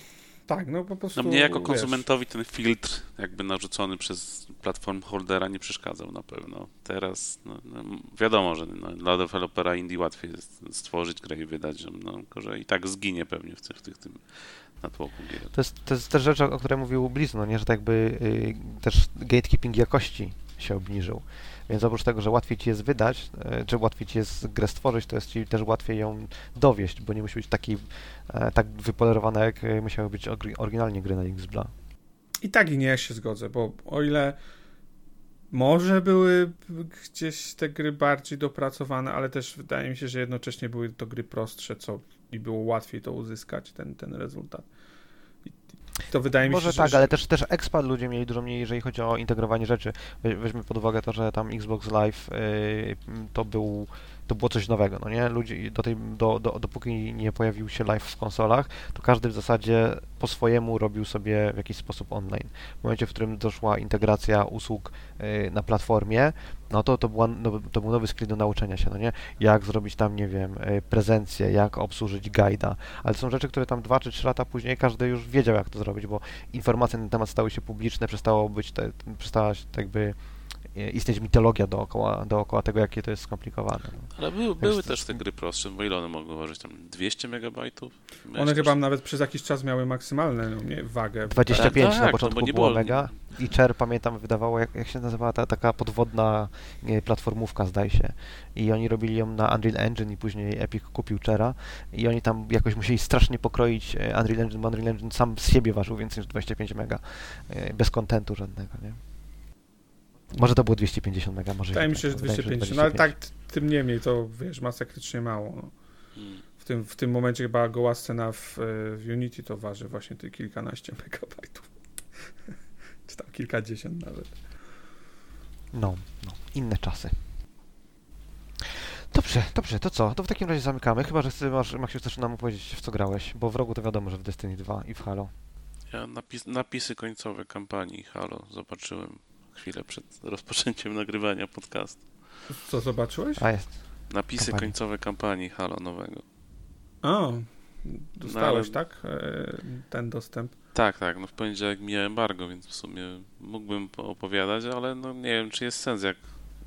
S3: tak, no po prostu.
S2: No mnie jako
S3: wiesz,
S2: konsumentowi ten filtr jakby narzucony przez platform holdera nie przeszkadzał na pewno. Teraz no, no, wiadomo, że no, dla dewelopera indie łatwiej jest stworzyć grę i wydać no, tylko że i tak zginie pewnie w, tych, w tych, tym natłoku gier.
S1: To jest, to jest też rzecz, o której mówił Blizz, no nie, że tak jakby y, też gatekeeping jakości się obniżył. Więc oprócz tego, że łatwiej ci jest wydać, y, czy łatwiej ci jest grę stworzyć, to jest ci też łatwiej ją dowieść, bo nie musi być taki, e, tak wypolerowana, jak y, musiały być oryginalnie gry na Xbla.
S3: I tak i nie się zgodzę, bo o ile może były gdzieś te gry bardziej dopracowane, ale też wydaje mi się, że jednocześnie były to gry prostsze, co i było łatwiej to uzyskać, ten, ten rezultat. To wydaje mi się,
S1: Może
S3: że...
S1: tak, ale też, też expa ludzie mieli dużo mniej, jeżeli chodzi o integrowanie rzeczy. We- Weźmy pod uwagę to, że tam Xbox Live y, to był to było coś nowego, no nie? Ludzie do tej, do, do, dopóki nie pojawił się live w konsolach, to każdy w zasadzie po swojemu robił sobie w jakiś sposób online. W momencie, w którym doszła integracja usług y, na platformie, no to to, była, no, to był nowy skill do nauczenia się, no nie? Jak zrobić tam, nie wiem, y, prezencję, jak obsłużyć guida, ale są rzeczy, które tam 2 czy 3 lata później każdy już wiedział, jak to zrobić, bo informacje na ten temat stały się publiczne, przestało być, te, przestała się tak jakby istnieć mitologia dookoła, dookoła tego, jakie to jest skomplikowane. No.
S2: Ale były, były
S1: Jest-
S2: też te gry prostsze, bo ile one mogły ważyć? Tam 200 megabajtów?
S3: One chyba
S2: że-
S3: nawet przez jakiś czas miały maksymalną no, wagę.
S1: 25
S2: tak,
S1: na
S2: no
S1: początku
S2: nie
S1: było
S2: było-
S1: mega i Cher, pamiętam, wydawało, jak, jak się nazywała ta taka podwodna nie, platformówka, zdaje się. I oni robili ją na Unreal Engine i później Epic kupił Chera i oni tam jakoś musieli strasznie pokroić e, Unreal Engine, bo Unreal Engine sam z siebie ważył więcej niż 25 mega, e, bez kontentu żadnego, nie? Może to było 250 mega, może
S3: Wydaje
S1: i
S3: mi się, że
S1: wydaje mi się,
S3: 250, no ale
S1: 25.
S3: tak, tym niemniej to, wiesz, masakrycznie mało. No. W, tym, w tym momencie chyba goła scena w, e, w Unity to waży właśnie te kilkanaście megabajtów. Czy tam kilkadziesiąt nawet.
S1: No, no, inne czasy. Dobrze, dobrze, to co? To w takim razie zamykamy. Chyba, że ty masz, Maksiu, chcesz nam opowiedzieć, w co grałeś, bo w rogu to wiadomo, że w Destiny 2 i w Halo.
S2: Ja napis, napisy końcowe kampanii Halo zobaczyłem chwilę przed rozpoczęciem nagrywania podcastu.
S3: Co zobaczyłeś?
S1: A jest.
S2: Napisy
S1: Kampanii.
S2: końcowe kampanii Halo nowego.
S3: O, dostałeś,
S2: ale-
S3: tak? E, ten dostęp.
S2: Tak, tak, no w poniedziałek mija embargo, więc w sumie mógłbym po- opowiadać, ale no nie wiem, czy jest sens, jak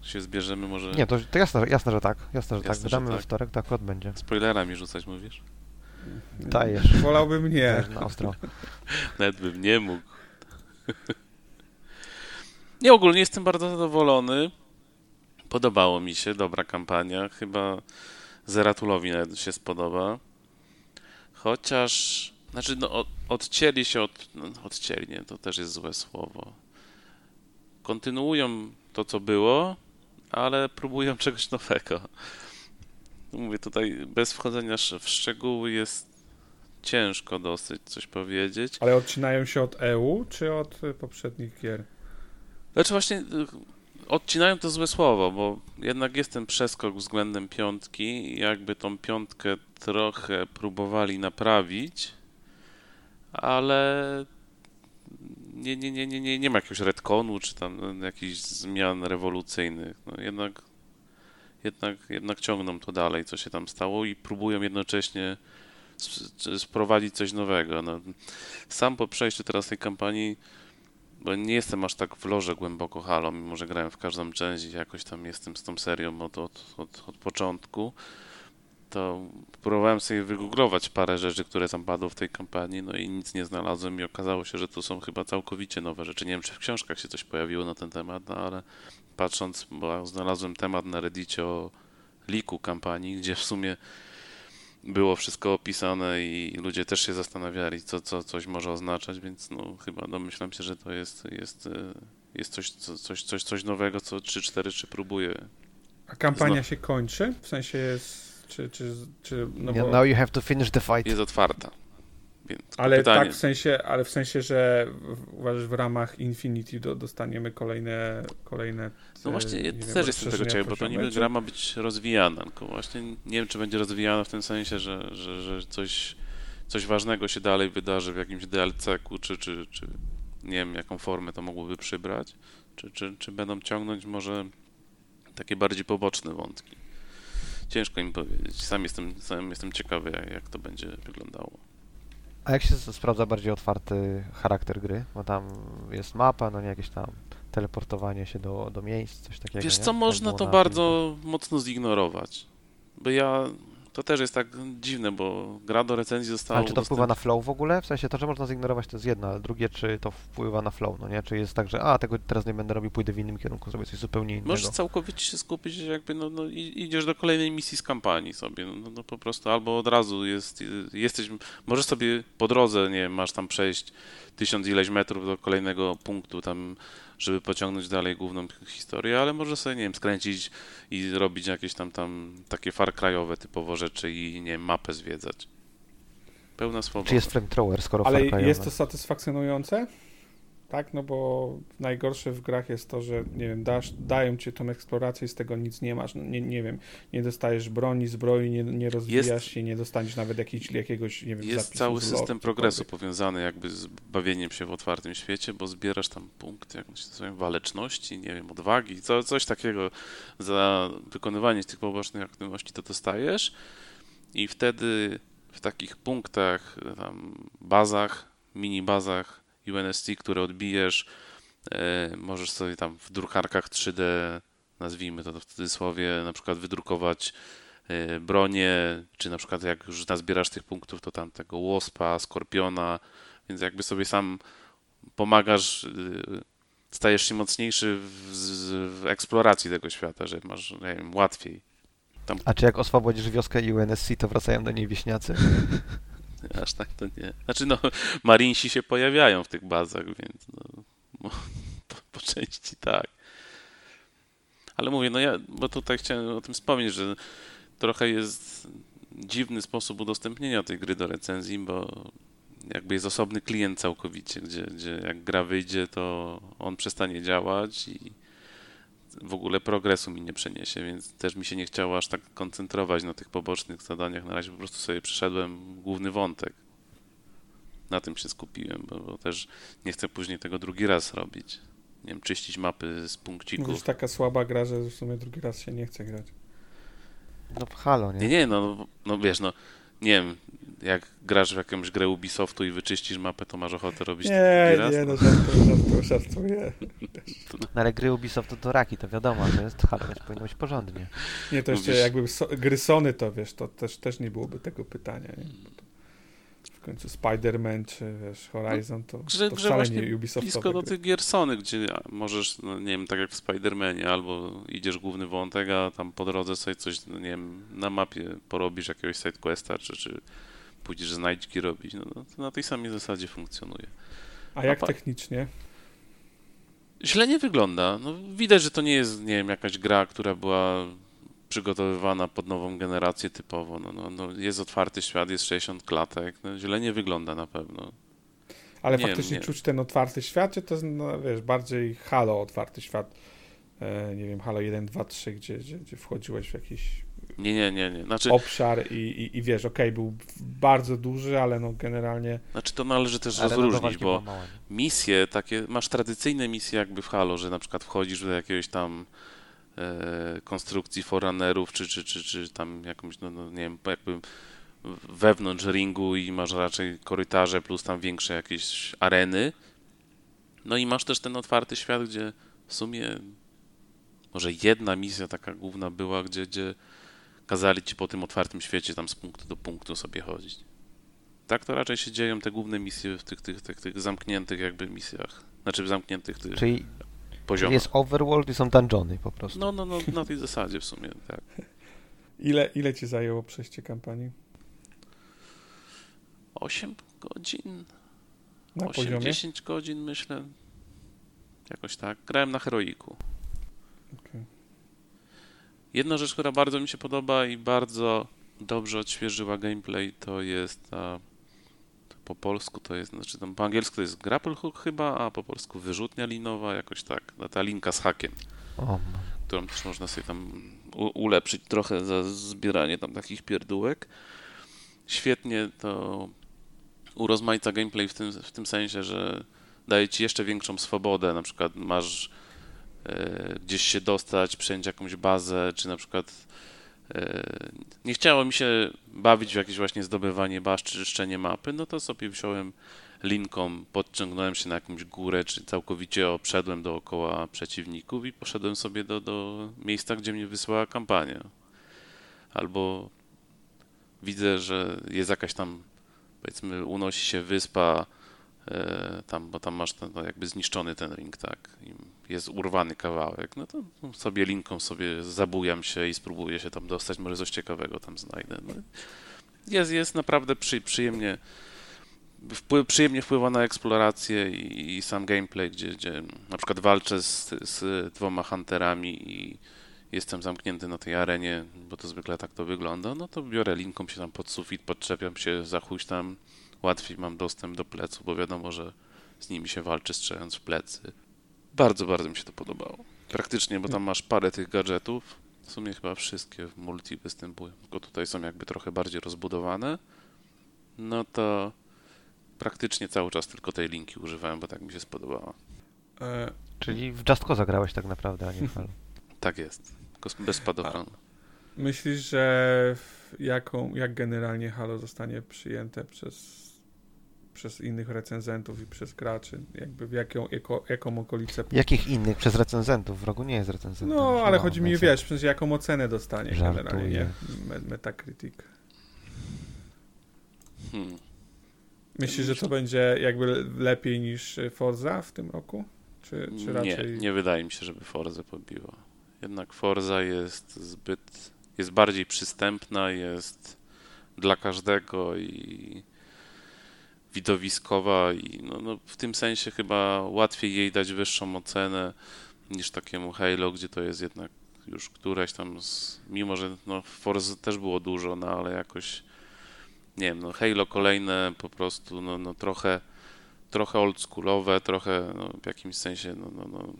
S2: się zbierzemy, może
S1: Nie, to, to jasne, że- jasne, że tak. Jasne, że tak.
S2: Jasne, że
S1: Wydamy we
S2: tak.
S1: wtorek, to akurat będzie.
S2: spoilerami rzucać, mówisz?
S1: Dajesz.
S3: Wolałbym nie.
S1: Dajesz na ostro.
S2: Nawet bym nie mógł. nie, ogólnie jestem bardzo zadowolony. Podobało mi się, dobra kampania. Chyba Zeratulowi nawet się spodoba. Chociaż, znaczy, no, od, odcięli się od. No, odcięli, nie, to też jest złe słowo. Kontynuują to, co było, ale próbują czegoś nowego. Mówię tutaj, bez wchodzenia w szczegóły jest ciężko dosyć coś powiedzieć.
S3: Ale odcinają się od EU, czy od e, poprzednich gier?
S2: Znaczy właśnie y, odcinają to złe słowo, bo jednak jest ten przeskok względem piątki jakby tą piątkę trochę próbowali naprawić, ale nie, nie, nie, nie, nie, nie ma jakiegoś retconu czy tam jakichś zmian rewolucyjnych. No jednak, jednak, jednak ciągną to dalej, co się tam stało i próbują jednocześnie sp- sprowadzić coś nowego. No, sam po przejściu teraz tej kampanii bo nie jestem aż tak w loże głęboko Halo, mimo że grałem w każdą część i jakoś tam jestem z tą serią od, od, od, od początku, to próbowałem sobie wygooglować parę rzeczy, które tam padły w tej kampanii, no i nic nie znalazłem i okazało się, że to są chyba całkowicie nowe rzeczy. Nie wiem, czy w książkach się coś pojawiło na ten temat, no ale patrząc, bo znalazłem temat na Reddicie o liku kampanii, gdzie w sumie było wszystko opisane i ludzie też się zastanawiali, co, co coś może oznaczać, więc no chyba domyślam się, że to jest, jest, e, jest coś, co- coś, coś, coś nowego, co 3-4 czy próbuje.
S3: A kampania się kończy? W sensie jest, czy, czy, czy no bo,
S1: Now you have to finish the fight.
S2: Jest otwarta.
S3: Ale
S2: pytanie,
S3: tak w sensie, ale w sensie, że uważasz w ramach Infinity do, dostaniemy kolejne, kolejne
S2: no właśnie, ja
S3: wiem,
S2: też jestem tego ciekawy, bo to niby gra ma być rozwijana, tylko właśnie nie wiem, czy będzie rozwijana w tym sensie, że, że, że coś, coś ważnego się dalej wydarzy w jakimś DLC-ku, czy, czy, czy nie wiem, jaką formę to mogłoby przybrać, czy, czy, czy będą ciągnąć może takie bardziej poboczne wątki. Ciężko im powiedzieć. Sam jestem, sam jestem ciekawy, jak, jak to będzie wyglądało.
S1: A jak się sprawdza bardziej otwarty charakter gry? Bo tam jest mapa, no nie jakieś tam teleportowanie się do, do miejsc, coś takiego.
S2: Wiesz
S1: nie?
S2: co, można to bardzo mocno zignorować. Bo ja. To też jest tak dziwne, bo gra do recenzji została.
S1: Ale czy to wpływa na flow w ogóle? W sensie to, że można zignorować to jest jedno, ale drugie, czy to wpływa na flow, no nie? Czy jest tak, że a, tego teraz nie będę robił, pójdę w innym kierunku, zrobię coś zupełnie innego.
S2: Możesz całkowicie się skupić, jakby no, no idziesz do kolejnej misji z kampanii sobie, no, no po prostu albo od razu jest, jesteś, możesz sobie po drodze, nie masz tam przejść tysiąc ileś metrów do kolejnego punktu tam, żeby pociągnąć dalej główną historię, ale możesz sobie, nie wiem, skręcić i robić jakieś tam tam takie Far Cry'owe typowo rzeczy i, nie wiem, mapę zwiedzać. Pełna swoboda.
S1: Czy jest flamethrower, skoro
S3: Ale
S1: Far
S3: jest to satysfakcjonujące? Tak, no bo najgorsze w grach jest to, że nie wiem, dasz, dają ci tą eksplorację i z tego nic nie masz. No, nie, nie wiem, nie dostajesz broni, zbroi, nie, nie rozwijasz
S2: Jest-
S3: się, nie dostaniesz nawet jakiejś, jakiegoś, nie wiem,
S2: Jest cały system progresu powiązany jakby z bawieniem się w otwartym świecie, bo zbierasz tam punkty, jak się nazywają, waleczności, nie wiem, odwagi, co, coś takiego za wykonywanie tych pobocznych aktywności to dostajesz. I wtedy w takich punktach, tam bazach, mini bazach UNSC, które odbijesz, e, możesz sobie tam w drukarkach 3D, nazwijmy to w cudzysłowie, na przykład wydrukować e, bronię, czy na przykład jak już nazbierasz tych punktów, to tam tego łospa, skorpiona, więc jakby sobie sam pomagasz, y, stajesz się mocniejszy w, w eksploracji tego świata, że masz, nie wiem, łatwiej.
S1: A czy jak oswobodzisz wioskę UNSC, to wracają do niej wieśniacy?
S2: Aż tak to nie. Znaczy no, marinsi się pojawiają w tych bazach, więc no, po, po części tak. Ale mówię, no ja, bo tutaj chciałem o tym wspomnieć, że trochę jest dziwny sposób udostępnienia tej gry do recenzji, bo jakby jest osobny klient całkowicie, gdzie, gdzie jak gra wyjdzie, to on przestanie działać i w ogóle progresu mi nie przeniesie, więc też mi się nie chciało aż tak koncentrować na tych pobocznych zadaniach. Na razie po prostu sobie przeszedłem główny wątek. Na tym się skupiłem, bo, bo też nie chcę później tego drugi raz robić. Nie wiem, czyścić mapy z punkcików.
S3: Mówisz, taka słaba gra, że w sumie drugi raz się nie chce grać.
S1: No halo, nie?
S2: Nie, nie, no, no wiesz, no nie wiem, jak grasz w jakąś grę Ubisoftu i wyczyścisz mapę, to masz ochotę robić
S3: Nie,
S2: drugi raz?
S3: nie, no żartuję, żartuję, żartuję.
S1: No, ale gry Ubisoftu to raki, to wiadomo, to jest więc powinno być porządnie.
S3: Nie, to jeszcze
S2: Mówisz-
S3: jakby so, gry Sony to, wiesz, to też, też nie byłoby tego pytania, nie? Końcu Spider-Man czy, wiesz, Horizon to,
S2: Grze,
S3: to
S2: grze
S3: wcale nie Ubisoftowe
S2: blisko do
S3: gry.
S2: tych gier Sony, gdzie możesz, no nie wiem, tak jak w Spider-Manie, albo idziesz główny wątek, a tam po drodze sobie coś, no nie wiem, na mapie porobisz jakiegoś sidequesta, czy, czy pójdziesz znajdźki robić, no, no to na tej samej zasadzie funkcjonuje.
S3: A jak
S2: pa-
S3: technicznie?
S2: Źle nie wygląda. No, widać, że to nie jest, nie wiem, jakaś gra, która była przygotowywana pod nową generację typowo. No, no, no, jest otwarty świat, jest 60 klatek. No, źle nie wygląda na pewno.
S3: Ale
S2: Nie,
S3: faktycznie
S2: nie.
S3: czuć ten otwarty świat, czy to jest, no, wiesz, bardziej Halo otwarty świat? E, nie wiem, Halo 1, 2, 3, gdzie, gdzie, gdzie wchodziłeś w jakiś
S2: Nie, nie, nie, nie. Znaczy,
S3: obszar i, i, i wiesz, okej, był bardzo duży, ale no generalnie
S2: znaczy to należy też
S1: Ale
S2: rozróżnić, bo
S1: mało,
S2: misje takie, masz tradycyjne misje jakby w Halo, że na przykład wchodzisz do jakiegoś tam konstrukcji forunnerów, czy, czy, czy, czy tam jakąś, no, no nie wiem, jakby wewnątrz ringu i masz raczej korytarze plus tam większe jakieś areny. No i masz też ten otwarty świat, gdzie w sumie może jedna misja taka główna była, gdzie, gdzie kazali ci po tym otwartym świecie tam z punktu do punktu sobie chodzić. Tak to raczej się dzieją te główne misje w tych, tych, tych, tych zamkniętych jakby misjach. Znaczy w zamkniętych tych
S1: Czyli
S2: poziomach.
S1: jest overworld i są dungeony po prostu.
S2: No, no, no, na tej zasadzie w sumie, tak.
S3: ile, ile ci zajęło przejście kampanii?
S2: 8 godzin,
S3: Na
S2: 8,
S3: poziomie?
S2: 10 godzin myślę. Jakoś tak. Grałem na heroiku.
S3: Okej.
S2: Jedna rzecz, która bardzo mi się podoba i bardzo dobrze odświeżyła gameplay, to jest ta, po polsku to jest, znaczy tam po angielsku to jest grapple hook chyba, a po polsku wyrzutnia linowa, jakoś tak. Ta linka z hakiem.
S1: O,
S2: którą też można sobie tam ulepszyć trochę za zbieranie tam takich pierdółek. Świetnie to urozmaica gameplay w tym, w tym sensie, że daje ci jeszcze większą swobodę. Na przykład masz e, gdzieś się dostać, przejąć jakąś bazę, czy na przykład nie chciało mi się bawić w jakieś właśnie zdobywanie baż czy czyszczenie mapy, no to sobie wziąłem linką, podciągnąłem się na jakąś górę, czy całkowicie obszedłem dookoła przeciwników i poszedłem sobie do, do miejsca, gdzie mnie wysłała kampania. Albo widzę, że jest jakaś tam, powiedzmy, unosi się wyspa, e, tam, bo tam masz ten, no, jakby zniszczony ten ring, tak, i jest urwany kawałek, no to sobie linką sobie zabujam się i spróbuję się tam dostać, może coś ciekawego tam znajdę. No, jest, jest naprawdę przy, przyjemnie wpływ, przyjemnie wpływa na eksplorację i, i sam gameplay, gdzie, gdzie na przykład walczę z, z dwoma hunterami i jestem zamknięty na tej arenie, bo to zwykle tak to wygląda, no to biorę linką się tam pod sufit, podczepiam się za tam, łatwiej mam dostęp do pleców, bo wiadomo, że z nimi się walczy strzelając w plecy. Bardzo, bardzo mi się to podobało. Praktycznie, bo tam masz parę tych gadżetów, w sumie chyba wszystkie w multi występują, tylko tutaj są jakby trochę bardziej rozbudowane, no to praktycznie cały czas tylko tej linki używałem, bo tak mi się spodobała.
S1: E... Czyli w Just Cause zagrałeś tak naprawdę, a nie w Halo.
S2: tak jest, tylko bez spadochronu.
S3: Myślisz, że jaką, jak generalnie Halo zostanie przyjęte przez, przez innych recenzentów i przez graczy? Jakby w jaką, jako, jaką okolicę...
S1: Jakich innych? Przez recenzentów? W rogu nie jest recenzent.
S3: No, ale chodzi mi, wiesz, przez jaką ocenę dostanie Żartuję. generalnie, nie? Metacritic. Hmm. Myślisz, że to będzie jakby lepiej niż Forza w tym roku? Czy, czy raczej...
S2: Nie, nie wydaje mi się, żeby Forza pobiła. Jednak Forza jest zbyt, jest bardziej przystępna, jest dla każdego i widowiskowa i no, no w tym sensie chyba łatwiej jej dać wyższą ocenę niż takiemu Halo, gdzie to jest jednak już któraś tam, z, mimo że no, Forza też było dużo, no ale jakoś nie wiem, no Halo kolejne po prostu, no, no trochę, trochę oldschoolowe, trochę no, w jakimś sensie, no, no, no,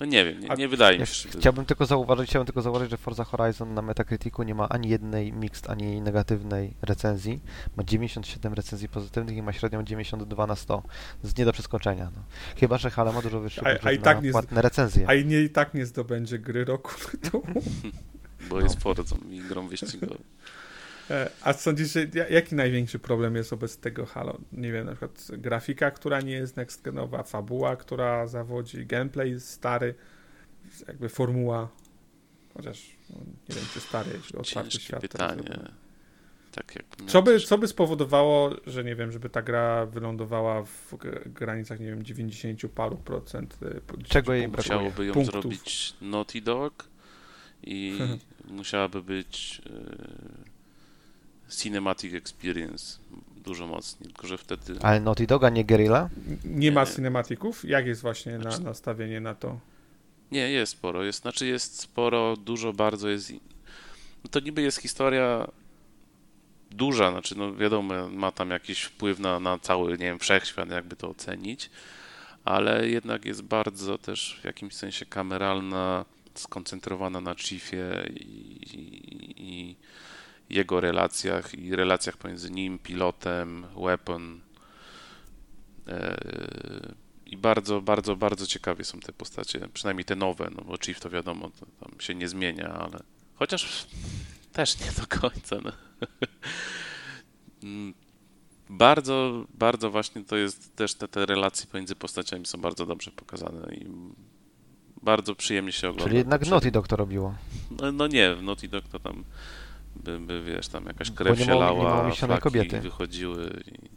S2: no nie wiem, nie, nie wydaje mi się.
S1: Chciałbym tylko zauważyć, chciałbym tylko zauważyć, że Forza Horizon na Metacriticu nie ma ani jednej mixed, ani negatywnej recenzji. Ma 97 recenzji pozytywnych i ma średnią 92 na 100. To jest nie do przeskoczenia. No. Chyba, że Hala ma dużo wyższy a, a i tak nie płatne recenzje.
S3: A i nie i tak nie zdobędzie gry roku.
S2: Bo jest Forzą i grą wyścigową.
S3: E, a sądzisz, że jaki największy problem jest wobec tego Halo? Nie wiem, na przykład grafika, która nie jest next-genowa, fabuła, która zawodzi, gameplay stary, jakby formuła, chociaż no, nie wiem, czy stary, jeśli otwarty świat.
S2: pytanie. Tak
S3: co, by, co by spowodowało, że nie wiem, żeby ta gra wylądowała w granicach, nie wiem, 90 paru procent.
S1: E, Czego jej
S2: brakuje? Musiałoby ją punktów. zrobić Naughty Dog i musiałaby być e, cinematic experience dużo mocniej, tylko że wtedy...
S1: Ale Naughty Doga, nie Guerrilla?
S3: Nie, ma cinematików? Jak jest właśnie na, znaczy- nastawienie na to?
S2: Nie, jest sporo. Jest, znaczy jest sporo, dużo bardzo jest... No to niby jest historia duża, znaczy no wiadomo, ma tam jakiś wpływ na, na cały, nie wiem, wszechświat, jakby to ocenić, ale jednak jest bardzo też w jakimś sensie kameralna, skoncentrowana na Chiefie i, i, i jego relacjach i relacjach pomiędzy nim, pilotem, weapon. E, I bardzo, bardzo, bardzo ciekawie są te postacie, przynajmniej te nowe, no bo Chief to wiadomo, to tam się nie zmienia, ale chociaż też nie do końca. No. Mm, bardzo, bardzo właśnie to jest też te, te relacje pomiędzy postaciami są bardzo dobrze pokazane i bardzo przyjemnie się ogląda.
S1: Czyli jednak Naughty Dog to robiło.
S2: No, no nie, Naughty Dog to tam by, by wiesz, tam jakaś krew się lała, flaki kobiety. wychodziły i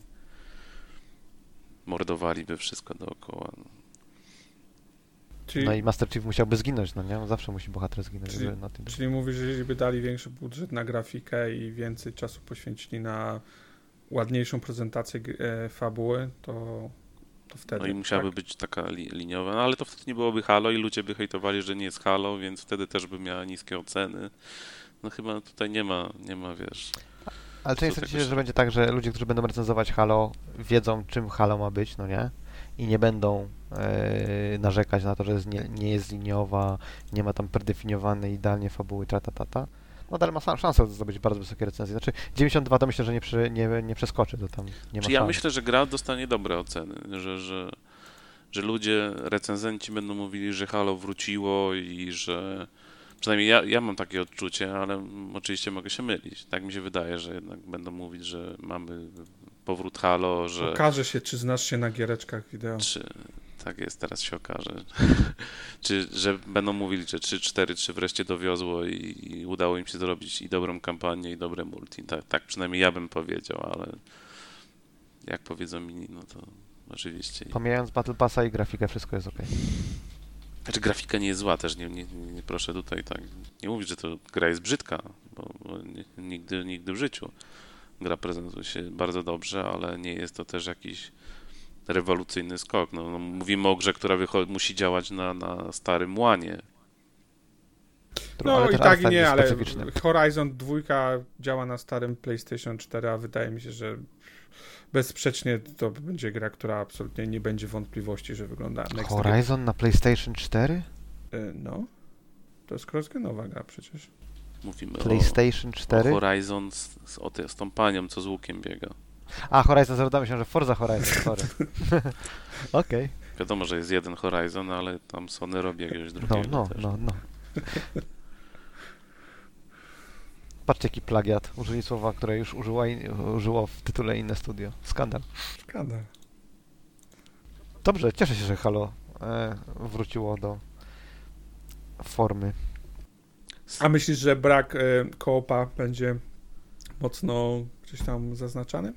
S2: mordowaliby wszystko dookoła. No.
S1: Czyli... No i Master Chief musiałby zginąć, no nie? On zawsze musi bohater zginąć.
S3: Czyli, na tym. czyli mówisz, że jeśli by dali większy budżet na grafikę i więcej czasu poświęcili na ładniejszą prezentację e, fabuły, to, to wtedy.
S2: No i musiałaby tak? być taka li, liniowa, no ale to wtedy nie byłoby Halo i ludzie by hejtowali, że nie jest Halo, więc wtedy też by miała niskie oceny no chyba tutaj nie ma, nie ma, wiesz...
S1: Ale czy nie sądzicie, że będzie tak, że ludzie, którzy będą recenzować Halo, wiedzą, czym Halo ma być, no nie? I nie będą e, narzekać na to, że jest nie, nie, jest liniowa, nie ma tam predefiniowanej idealnie fabuły, ta, ta, ta, ta. No ale ma szansę zdobyć bardzo wysokie recenzje. Znaczy 92 to myślę, że nie, przy, nie, nie przeskoczy, to tam nie ma
S2: Czy ja myślę, że gra dostanie dobre oceny, że, że, że ludzie, recenzenci będą mówili, że Halo wróciło i że Przynajmniej ja, ja mam takie odczucie, ale oczywiście mogę się mylić. Tak mi się wydaje, że jednak będą mówić, że mamy powrót Halo, że...
S3: Okaże się, czy znasz się na giereczkach wideo.
S2: Czy, tak jest, teraz się okaże. czy, że będą mówili, że 3-4, czy wreszcie dowiozło i, i, udało im się zrobić i dobrą kampanię, i dobre multi. Tak, tak przynajmniej ja bym powiedział, ale jak powiedzą inni, no to oczywiście...
S1: Pomijając Battle Passa i grafikę, wszystko jest ok.
S2: Znaczy grafika nie jest zła też, nie, nie, nie proszę tutaj tak nie mówić, że to gra jest brzydka, bo, bo nigdy, nigdy w życiu. Gra prezentuje się bardzo dobrze, ale nie jest to też jakiś rewolucyjny skok. No, no mówimy o grze, która musi działać na, na starym łanie.
S3: No
S1: ale
S3: i tak nie, ale. Horizon 2 działa na starym PlayStation 4, a wydaje mi się, że bezsprzecznie to będzie gra, która absolutnie nie będzie wątpliwości, że wygląda next.
S1: Horizon na PlayStation 4?
S3: Y, No, to jest crossgenowa gra przecież.
S2: Mówimy
S1: PlayStation
S2: o, o
S1: 4?
S2: Horizon z, z, o te, z tą panią, co z łukiem biega.
S1: A, Horizon Dawn, myślałem, że Forza Horizon, sorry. Okej.
S2: Wiadomo, że jest jeden Horizon, ale tam Sony robi jakiegoś
S1: No,
S2: drugiego
S1: no,
S2: też.
S1: no, no. Patrzcie, jaki plagiat. Użyli słowa, które już użyła, in- użyło w tytule inne studio. Skandal.
S3: Skandal.
S1: Dobrze, cieszę się, że Halo e, wróciło do formy.
S3: A myślisz, że brak y, koopa będzie mocno gdzieś tam zaznaczany?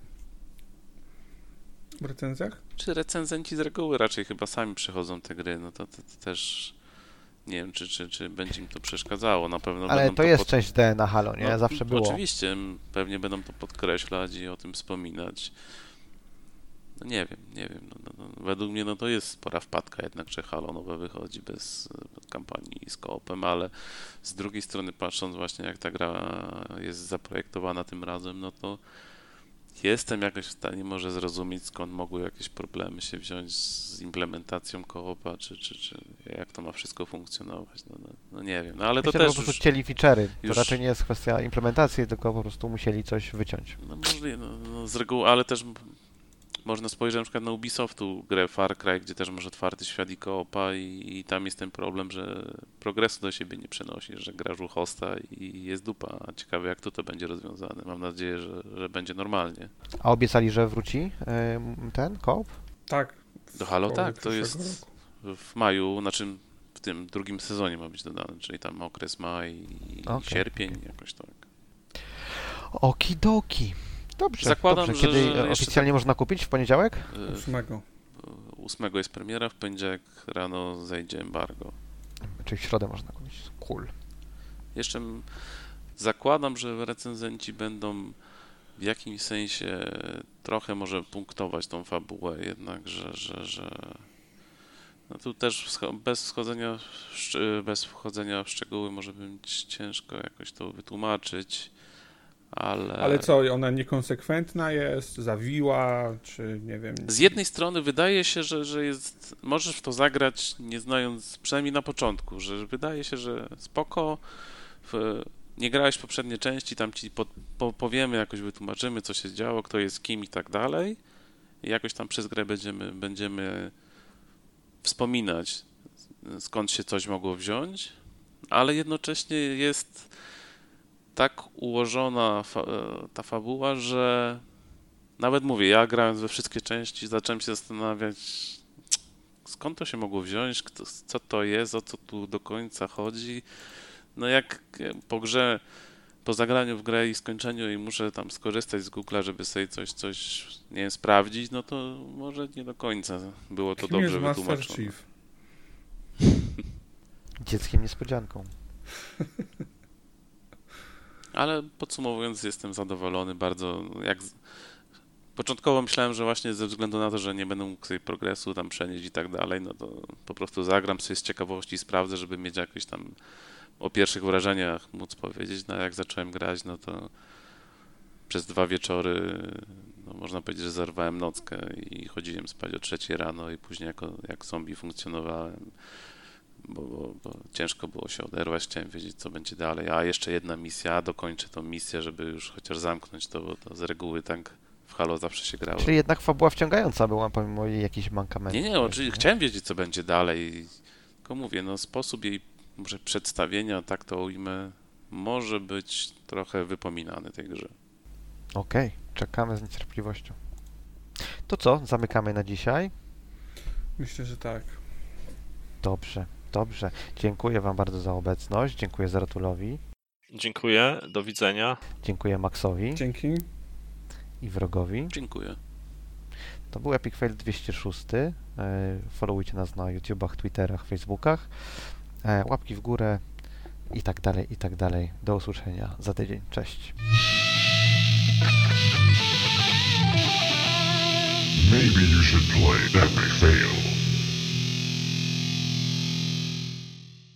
S3: W recenzjach?
S2: Czy recenzenci z reguły raczej chyba sami przechodzą te gry, no to, to, to też nie wiem, czy, czy, czy będzie im to przeszkadzało. Na pewno
S1: Ale
S2: będą
S1: to jest
S2: pod-
S1: część DNA Halo, nie?
S2: No,
S1: Zawsze było.
S2: Oczywiście, pewnie będą to podkreślać i o tym wspominać. No nie wiem, nie wiem. No, no, no, według mnie no to jest spora wpadka jednak, że Halo nowe wychodzi bez kampanii z koopem, ale z drugiej strony patrząc właśnie jak ta gra jest zaprojektowana tym razem, no to jestem jakoś w stanie może zrozumieć skąd mogły jakieś problemy się wziąć z implementacją koopa, czy, czy, czy jak to ma wszystko funkcjonować. No, no, no nie wiem, no ale to
S1: Myślę, że
S2: też
S1: po prostu
S2: już...
S1: chcieli feature'y. To
S2: już-
S1: raczej nie jest kwestia implementacji, tylko po prostu musieli coś wyciąć.
S2: No możliwe, no, no z reguły, ale też można spojrzeć na przykład na Ubisoftu grę Far Cry, gdzie też masz otwarty świat i koopa i, i tam jest ten problem, że progresu do siebie nie przenosisz, że grasz u hosta i jest dupa. Ciekawe jak tu to będzie rozwiązane. Mam nadzieję, że, że będzie normalnie.
S1: A obiecali, że wróci em, ten koop?
S3: Tak.
S2: Do Halo tak, to jest w maju, znaczy w tym drugim sezonie ma być dodane, czyli tam okres maj i
S1: Okej,
S2: sierpień, jakoś tak.
S1: Okidoki. Dobrze,
S2: Zakładam,
S1: dobrze.
S2: że-
S1: Kiedy
S2: że
S1: e,
S2: jeszcze
S1: oficjalnie można kupić? W poniedziałek?
S2: Y,
S3: Ósmego.
S2: 8 jest premiera, w poniedziałek rano zejdzie embargo.
S1: Czyli w środę można kupić. Cool.
S2: Jeszcze zakładam, że recenzenci będą w jakimś sensie trochę może punktować tą fabułę, jednak, że, że, że no tu też bez wchodzenia, bez wchodzenia w szczegóły może być ciężko jakoś to wytłumaczyć, ale...
S3: Ale co, ona niekonsekwentna jest, zawiła, czy nie wiem.
S2: Z jednej strony wydaje się, że, że jest, możesz w to zagrać nie znając, przynajmniej na początku, że wydaje się, że spoko, w, nie grałeś poprzednie części, tam ci po, po, powiemy, jakoś wytłumaczymy, co się działo, kto jest kim i tak dalej. I jakoś tam przez grę będziemy, będziemy wspominać, skąd się coś mogło wziąć, ale jednocześnie jest tak ułożona fa, ta fabuła, że nawet mówię, ja grając we wszystkie części, zacząłem się zastanawiać, skąd to się mogło wziąć, kto, co to jest, o co tu do końca chodzi. No jak e, po grze, po zagraniu w grę i skończeniu i muszę tam skorzystać z Google'a, żeby sobie coś, coś, nie wiem, sprawdzić, no to może nie do końca było to
S3: Kim
S2: dobrze
S3: jest
S2: wytłumaczone.
S3: Chief?
S1: Dzieckiem niespodzianką.
S2: Ale podsumowując, jestem zadowolony bardzo. Jak. Początkowo myślałem, że właśnie ze względu na to, że nie będę mógł sobie progresu tam przenieść i tak dalej, no to po prostu zagram sobie z ciekawości i sprawdzę, żeby mieć jakieś tam o pierwszych wrażeniach móc powiedzieć. No jak zacząłem grać, no to przez dwa wieczory, no można powiedzieć, że zerwałem nockę i chodziłem spać o trzeciej rano i później jako, jak zombie funkcjonowałem bo, bo, bo ciężko było się oderwać, chciałem wiedzieć, co będzie dalej. A jeszcze jedna misja, dokończę tą misję, żeby już chociaż zamknąć to, bo to z reguły tak w Halo zawsze się grało.
S1: Czyli jednak fabuła wciągająca była, pomimo jakichś mankamentów.
S2: Nie, nie, oczywiście chciałem wiedzieć, co będzie dalej. Tylko mówię, no sposób jej może przedstawienia, tak to ujmę, może być trochę wypominany tej grze.
S1: Okej, czekamy z niecierpliwością. To co, zamykamy na dzisiaj?
S3: Myślę, że tak.
S1: Dobrze, dobrze. Dziękuję Wam bardzo za obecność. Dziękuję Zaratulowi.
S4: Dziękuję, do widzenia.
S1: Dziękuję Maxowi
S3: Dzięki.
S1: i Wrogowi.
S2: Dziękuję.
S1: To był Epic Fail 206. E, Followujcie nas na YouTubach, Twitterach, Facebookach. E, Łapki w górę i tak dalej, i tak dalej. Do usłyszenia za tydzień. Cześć.
S5: Maybe you should play Epic Fail.